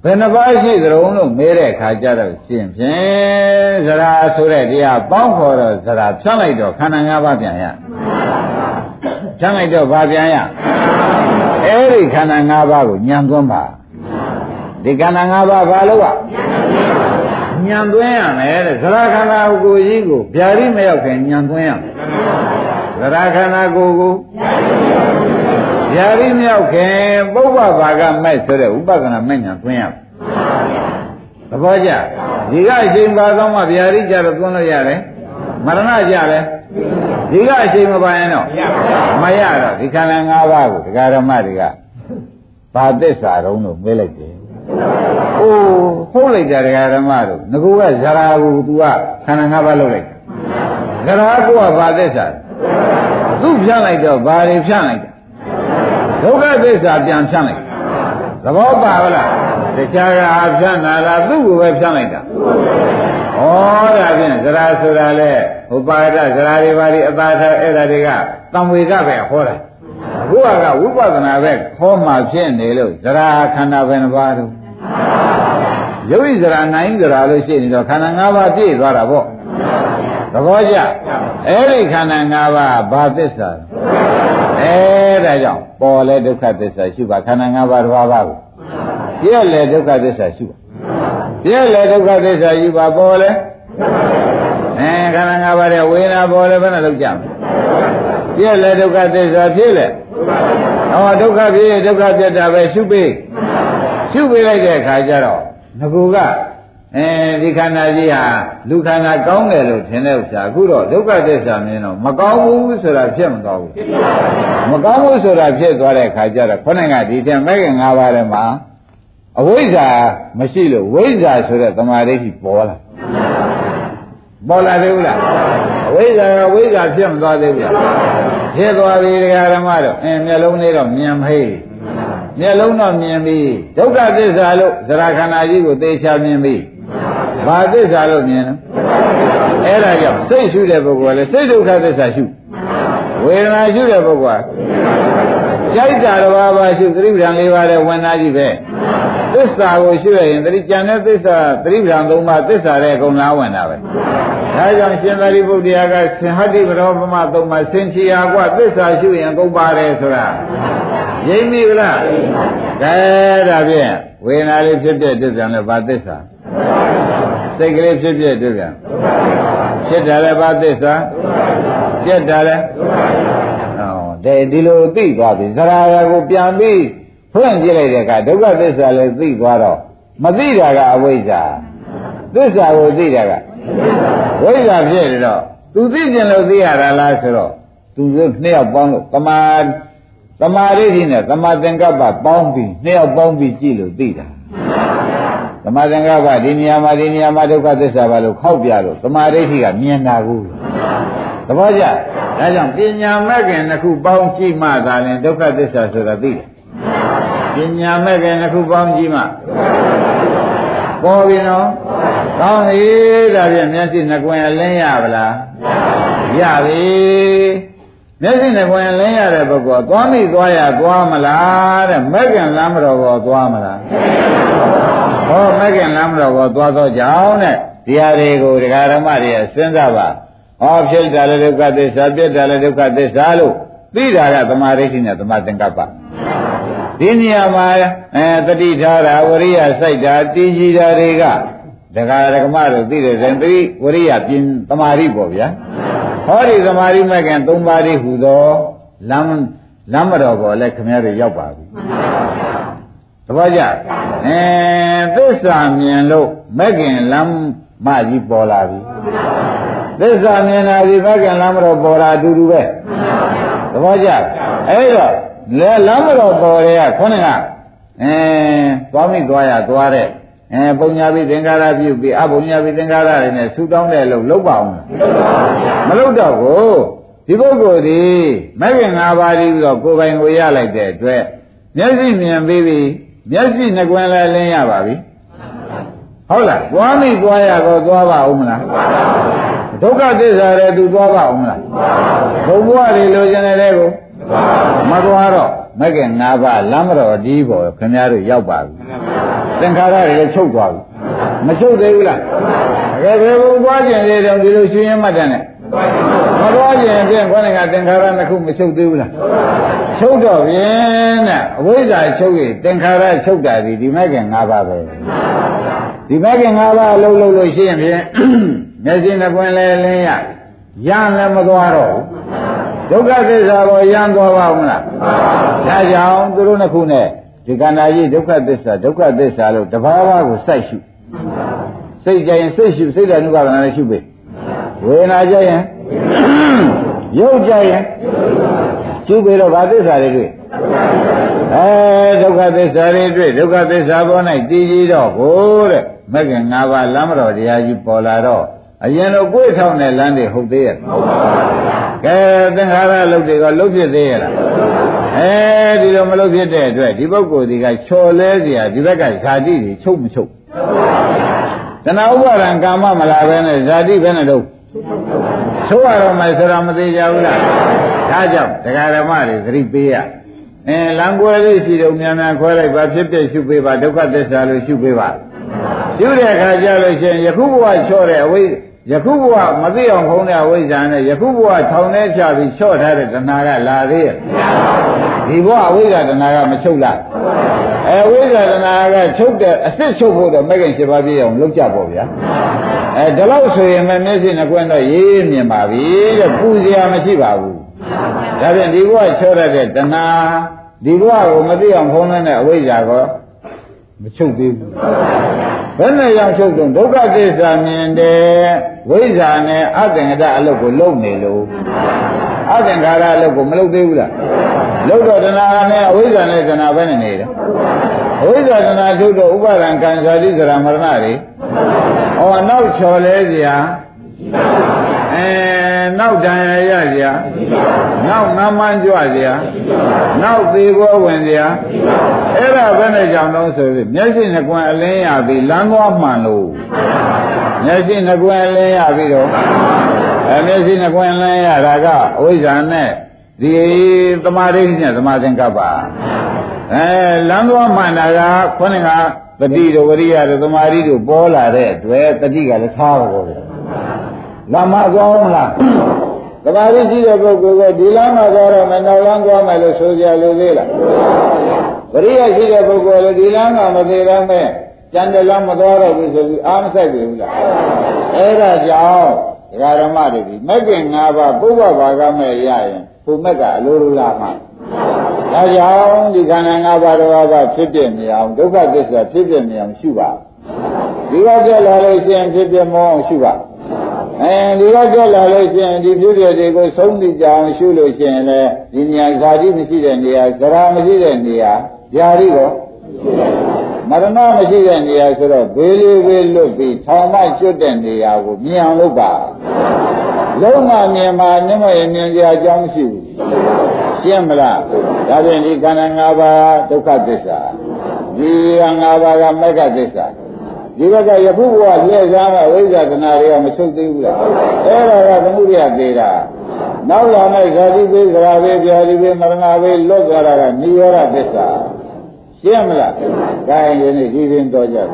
ဘယ်နှပါးရှိသရုံလို့မေးတဲ့အခါကျတော့ရှင်းဖြင့်သရဆိုတဲ့တရားပေါင်းခေါ်တော့သရဖြန့်လိုက်တော့ခန္ဓာ၅ပါးပြန်ရဖြန့်လိုက်တော့ဘာပြန်ရအဲ့ဒီခန္ဓာ၅ပါးကိုညံသွန်းပါဒီခန္ဓာ၅ပါးဘာလို့က ညံသွင်းရမယ်တဲ့သရခန္ဓာကိုယ်ကြီးကိုဗျာတိမရောက်ခင်ညံသွင်းရမယ်သရခန္ဓာကိုယ်ကိုဗျာတိမရောက်ခင်ပုဗ္ဗဘာကမဲ့ဆိုတဲ့ဥပဒနာမဲ့ညံသွင်းရမယ်သဘောကျဒီကအချိန်ပါသောမှဗျာတိကြတော့သွန်းလို့ရတယ်မရဏကြတယ်ဒီကအချိန်မပါရင်တော့မရတော့ဒီခန္ဓာ၅ပါးကိုဒကာဓမ္မတွေကဘာသစ္စာတုံးလို့မေးလိုက်တယ်။ အိုးဟုတ်လိုက်တာဒကာဓမ္မတို့ငကူကဇရာကို तू ကခန္ဓာ၅ပါးလုပ်လိုက်။ဇရာကိုကဘာသစ္စာသူဖြန့်လိုက်တော့ဘာတွေဖြန့်လိုက်တာဒုက္ခသစ္စာပြန်ဖြန့်လိုက်သဘောပါလားတခြားကဖြန့်တာလားသူ့ကိုပဲဖြန့်လိုက်တာဩဒါဖြင့်ဇရာဆိုတာလေဟိုပါဒဇရာတွေပါဒီအသာထားအဲ့ဒါတွေကတံဝေကပဲဟောတာအခုကဝိပဿနာပဲခေါ်မှဖြစ်နေလို့ဇရာခန္ဓာပဲနှပါတော့ ယုတ်ဣဇရာနိုင်ဇရာလို့ရှိနေတော့ခန္ဓာ၅ပါးပြည့်သွားတာပေါ့သဘောကျအဲ့ဒီခန္ဓာ၅ပါးဘာသစ္စာအဲဒါကြောင့်ပေါ်လဲဒုက္ခသစ္စာရှိပါခန္ဓာ၅ပါးတစ်ပါးပါကိုပြည့်လဲဒုက္ခသစ္စာရှိပါပြည့်လေဒုက္ခသစ္စာယူပါပေါ်လေအဲခန္ဓာ၅ပါးတဲ့ဝေဒနာပေါ်လေဘယ်နဲ့လောက်ကြမလဲပြည့်လေဒုက္ခသစ္စာဖြစ်လေဟောဒုက္ခဖြစ်ဒုက္ခပြတ်တာပဲရှုပေး ရှုပေးလိုက်တဲ့အခါကျတော့ငကူကအဲဒီခန္ဓာကြီးဟာလူခန္ဓာကောင်းတယ်လို့ထင်တဲ့ဥစ္စာအခုတော့ဒုက္ခသစ္စာမြင်တော့မကောင်းဘူးဆိုတာဖြစ်မသွားဘူးမကောင်းဘူးဆိုတာဖြစ်သွားတဲ့ခါကျတော့ခொနဲ့ကဒီတည်းမဲ့ခင်၅ပါးထဲမှာအဝိဇ္ဇာမရှိလို့ဝိဇ္ဇာဆိုတဲ့သမာဓိရှိပေါ်လာပေါ်လာသေးဘူးလားအဝိဇ္ဇာကဝိဇ္ဇာဖြစ်မသွားသေးဘူးလားဖြစ်သွားပြီတရားဓမ္မတော့အင်းမျက်လုံးလေးတော့မြင်ဟေး မျက်လုံးတော့မြင်ပြီဒုက္ခသစ္စာလို့သရခန္ဓာကြီးကိုသေချာမြင်ပြီဘာသစ္စာလို့မြင်လဲအဲ့ဒါကြောင့်စိတ်ရှုတဲ့ပုဂ္ဂိုလ်ကလည်းစိတ်ဒုက္ခသစ္စာရှုဝေဒနာရှုတဲ့ပုဂ္ဂိုလ်ကကြိုက်တာတစ်ပါးပါရှုသတိပ္ပံ၄ပါးတဲ့ဝန်သားကြီးပဲသစ္စာကိုရှုရရင်သတိကြံတဲ့သစ္စာသတိပ္ပံ၃ပါးသစ္စာတဲ့အကုန်လားဝင်တာပဲဒါကြောင့်ရှင်သာရိပုတ္တရာကသင်္ဟတိပရောပမသုံးပါဆင်ချီယာကသစ္စာရှုရင်ကုန်ပါတယ်ဆိုတာ ရိပ်မိဗလားကဲဒါဖြင့်ဝေဒနာလေးဖြစ်တဲ့တွေ့ပြန်လဲဘာသစ္စာစိတ်ကလေးဖြစ်ဖြစ်တွေ့ပြန်ဖြစ်တယ်လဲဘာသစ္စာပြက်တယ်လဲဟောတဲ့ဒီလိုသိသွားပြီဇရာယာကိုပြန်ပြီးဖွင့်ကြည့်လိုက်တဲ့အခါဒုက္ခသစ္စာလည်းသိသွားတော့မသိတာကအဝိဇ္ဇာသစ္စာကိုသိတာကဝိဇ္ဇာဖြစ်နေတော့သူသိကျင်လို့သိရတာလားဆိုတော့သူတို့နှစ်ယောက်ပေါင်းလို့တမာ တမာရိဋ္ဌိနဲ့တမာသင်္ကပ္ပပေါင်းပြီးနှစ်ယောက်ပေါင်းပြီးကြည့်လို့သိတာတမာသင်္ကပ္ပဒီနေရာမှာဒီနေရာမှာဒုက္ခသစ္စာပါလို့ခောက်ပြလို့တမာရိဋ္ဌိကမြင်တာကိုသဘောကျဒါကြောင့်ပညာမဲ့ခင်တစ်ခုပေါင်းကြည့်မှသာရင်ဒုက္ခသစ္စာဆိုတာသိတယ်ပညာမဲ့ခင်တစ်ခုပေါင်းကြည့်မှပေါ်ပြီနော်ကောင်းပြီဒါဖြင့်မျက်စိနှကွင်အလင်းရပါလားရပြီ မျက်စိနှကွင်လင်းရတဲ့ပုဂ္ဂိုလ်သွားမိသွားရသွားမလားတဲ့မဲ့ခင်လမ်းမတော်ဘောသွားမလားဟောမဲ့ခင်လမ်းမတော်ဘောသွားတော့ကြောင်းတဲ့တရားတွေကိုဒကာဓမ္မတွေစဉ်းစားပါဟောဖြစ်တာလည်းဒုက္ခသစ္စာပြစ်တာလည်းဒုက္ခသစ္စာလို့သိတာကသမာဓိရှိနဲ့သမာသင်္ကပ္ပဒီနေရာမှာအဲတတိထားတာဝရိယစိုက်တာတည်ကြည်တာတွေကဒကာဒကမတို့သိတဲ့ဇင်တိဝရိယပြင်သမာဓိပေါ့ဗျာ ဟောဒီသမာဓိမဲ့ခင်၃ပါးလေးဟူသောလမ်းလမ်းမတော်ပေါ်လဲခင်ဗျားတို့ရောက်ပါပြီတပည့်ကြအဲသစ္စာမြင်လို့မဲ့ခင်လမ်းမကြီးပေါ်လာပြီသစ္စာမြင်တာဒီမဲ့ခင်လမ်းမတော်ပေါ်လာအတူတူပဲတပည့်ကြအဲ့တော့လဲလမ်းမတော်ပေါ်ရဲကခေါင်းကအဲသွားမိသွားရသွားတဲ့ အဲပုံညာပြီးသင်္ကာရပြုပြီးအပုံညာပြီးသင်္ကာရတွေနဲ့ဆူတောင်းတဲ့လို့လုပ်ပါအောင်မလုပ်တော့ဘူးဒီပုဂ္ဂိုလ်ဒီမဲ့ခင်၅ပါးပြီးတော့ကိုယ်ပိုင်ကိုရလိုက်တဲ့အတွက်မျက်စိမြင်ပြီးပြီမျက်စိနှကွင်းလည်းလင်းရပါပြီဟုတ်လားသွားမိသွားရတော့သွားပါဦးမလားဒုက္ခသစ္စာတွေသူသွားပါဦးမလားဘုံဘဝတွေလိုချင်တဲ့ကိုမသွားတော့မဲ့ခင်၅ပါးလမ်းမတော်ဒီပေါ်ခင်ဗျားတို့ရောက်ပါပြီ သင်္ခါရတွေလည်းချုပ်သွားပြီမချုပ်သေးဘူးလားတကယ်ပဲဘုရားကျင်လေးတော့ဒီလိုရှင်ရင်မှတ်တယ်နဲ့မသွားကျင်ဖြင့်ခေါင်းကသင်္ခါရနှစ်ခုမချုပ်သေးဘူးလားချုပ်တော့ဖြင့်တဲ့အဝိဇ္ဇာချုပ်ရင်သင်္ခါရချုပ်တာဒီဒီမဲ့ခင်၅ပါးပဲဒီမဲ့ခင်၅ပါးအလုံးလုံးလို့ရှိရင်ဖြင့်မျက်စိနှပွင့်လဲလင်းရရလည်းမသွားတော့ဘူးဒုက္ခသစ္စာကိုရမ်းသွားပါဦးမလားဒါကြောင့်သူတို့နှစ်ခုနဲ့ ဒီကန္နာကြီးဒုက္ခသစ္စာဒုက္ခသစ္စာလို့တဘာဝကိုစိုက်ရှုစိတ်ကြရင်စိတ်ရှုစိတ်ဓာတ်နုပါဒနာနဲ့ရှုပေဝေဒနာကြရင်ရုပ်ကြရင်ရှုပေတော့ဘာသစ္စာတွေတွေ့အဲဒုက္ခသစ္စာတွေတွေ့ဒုက္ခသစ္စာပေါ်၌တည်ကြည်တော့ဟိုတဲ့မဂ္ဂင်၅ပါးလမ်းမတော်တရားကြီးပေါ်လာတော့အရင်တော့ကိုယ်ထောင်တဲ့လမ်းတွေဟုတ်သေးရဲ့ဟုတ်ပါဘူးကဲသင်္ခါရလုတ်တွေကလုတ်ဖြစ်သေးရဲ့လား အဲဒီလိုမလုတ်ဖြစ်တဲ့အတွက်ဒီပုဂ္ဂိုလ်ဒီကချော်လဲเสียဒီဘက်ကဇာတိတွေချုပ်မချုပ်တဏှာဥပါဒံကာမမလာပဲနဲ့ဇာတိပဲနဲ့တော့ချုပ်ရတော့မှဆိုတာမသေးကြဘူးလားဒါကြောင့်တရားဓမ္မတွေသတိပေးရအဲလံကွယ်လေးရှိတော့များများခွဲလိုက်ပါဖြစ်ဖြစ်ရှုပေးပါဒုက္ခသစ္စာလို့ရှုပေးပါရှုတဲ့အခါကျလို့ရှိရင်ယခုဘဝချော့တဲ့အဝိယခုဘဝမသိအောင်ခုံးတဲ့အဝိဇ္ဇာနဲ့ယခုဘဝထောင်ထဲချပြီးချော့ထားတဲ့တဏှာကလာသေးရဲ့ ဒီဘဝအဝိဇ္ဇာတဏှာကမချုပ်လားအဲဝိဇ္ဇာတဏှာကချုပ်တဲ့အစ်စ်ချုပ်ဖို့တော့မဂ္ဂင်7ပါးပြည့်အောင်လုပ်ကြပေါ့ဗျာအဲဒီလောက်ဆိုရင်မမျက်စိနဲ့ကွန်းတော့ရေးမြင်ပါပြီတဲ့ပူစရာမရှိပါဘူးဒါဖြင့်ဒီဘဝချော့ရတဲ့တဏှာဒီဘဝကိုမသိအောင်ခုံးတဲ့အဝိဇ္ဇာကောမချုပ်သေးဘူးဘယ်နဲ့ရောက်ချုပ်တော့ဒုက္ခသစ္စာမြင်တယ်ဝိဇ္ဇာနဲ့အသင်္ကတအလုပ်ကိုလုပ်နေလို့ အသင်္ခါရအလုပ်ကိုမလုပ်သေးဘူးလားလုပ်တော့တဏှာနဲ့အဝိဇ္ဇာနဲ့တဏှာပဲနဲ့နေတယ်အဝိဇ္ဇာတဏှာချုပ်တော့ဥပါဒံကံစာတိသရမရဏတွေဟောနောက်ချော်လဲเสียအဲနောက်တန်ရရเสียနောက်ငမ်းမန်းကြွเสียနောက်သေးဘောဝင်เสียအဲ့ဒါဘယ်နဲ့ကြောင့်တော့ဆိုပြီးမျက်စိနှကွယ်အလင်းရပြီးလမ်းသွားမှန်လို့မျက်စိနှကွယ်အလင်းရပြီးတော့ အဲမျက်စိနှကွယ်အလင်းရတာကအဝိဇ္ဇာနဲ့ဒီသမာဓိနဲ့သမာသင်္ကပ္ပအဲလမ်းသွားမှန်တာကခေါင်းကတတိတို့ဝရိယတို့သမာဓိတို့ပေါ်လာတဲ့အတွက်တတိကလည်းထားပါတော့လာမသွားမလားသမာဓိရှိတဲ့ပုဂ္ဂိုလ်ကဒီလမ်းမှာသွားတော့မနောက်လမ်းသွားမယ်လို့ဆိုကြလို့သေးလားဝရိယရှိတဲ့ပုဂ္ဂိုလ်လည်းဒီလမ်းကမသေးတော့မဲ့ကျန်တဲ့လမ်းမသွားတော့ဘူးဆိုပြီးအာမဆိုင်ပြီဘူးလားအဲ့ဒါကြောင့်ဒကာ ဓမ္မတွေဒီမဂ္ဂင်၅ပါးပုဗ္ဗဘာကမဲ့ရရင်ဘုမက်ကအလိုလိုလာမှာဒါကြောင့်ဒီခန္ဓာ၅ပါးတော်ကဖြစ်ပြနေအောင်ဒုက္ခသစ္စာဖြစ်ပြနေအောင်ရှုပါဒီကကြက်လာလို့ရှိရင်ဖြစ်ပြမောအောင်ရှုပါအဲဒီကကြက်လာလို့ရှိရင်ဒီဖြစ်ပြတွေကိုဆုံးသိကြအောင်ရှုလို့ရှိရင်လည်းဒီညာဇာတိမရှိတဲ့နေရာဇရာမရှိတဲ့နေရာဇာတိတော့ မရဏမရှိတဲ့နေရာဆိုတော့ဘေးလေးဘေးလွတ်ပြီးထောင်မကျွတ်တဲ့နေရာကိုမြင်အောင်လုပ်ပါလုံးမမြင်မှာမြင်မရင်မြင်ကြအကြောင်းမရှိဘူးရှင်းမလားဒါဖြင့်ဒီခန္ဓာ၅ပါးဒုက္ခသစ္စာဒီ၅ပါးကမဂ္ဂသစ္စာဒီဘက်ကယခုဘဝလှည့်စားမဲ့ဝိဇ္ဇာတနာတွေကမချုပ်သေးဘူးလားအဲ့ဒါကသမှုရိယသေးတာနောက်လာမဲ့ဇာတိပေးဇရာပေးပြာတိပေးမရဏပေးလွတ်သွားတာကနိရောဓသစ္စာ ရှင်းမလားဒါရင်ဒီနေ့ဒီပင်တော်ကြတယ်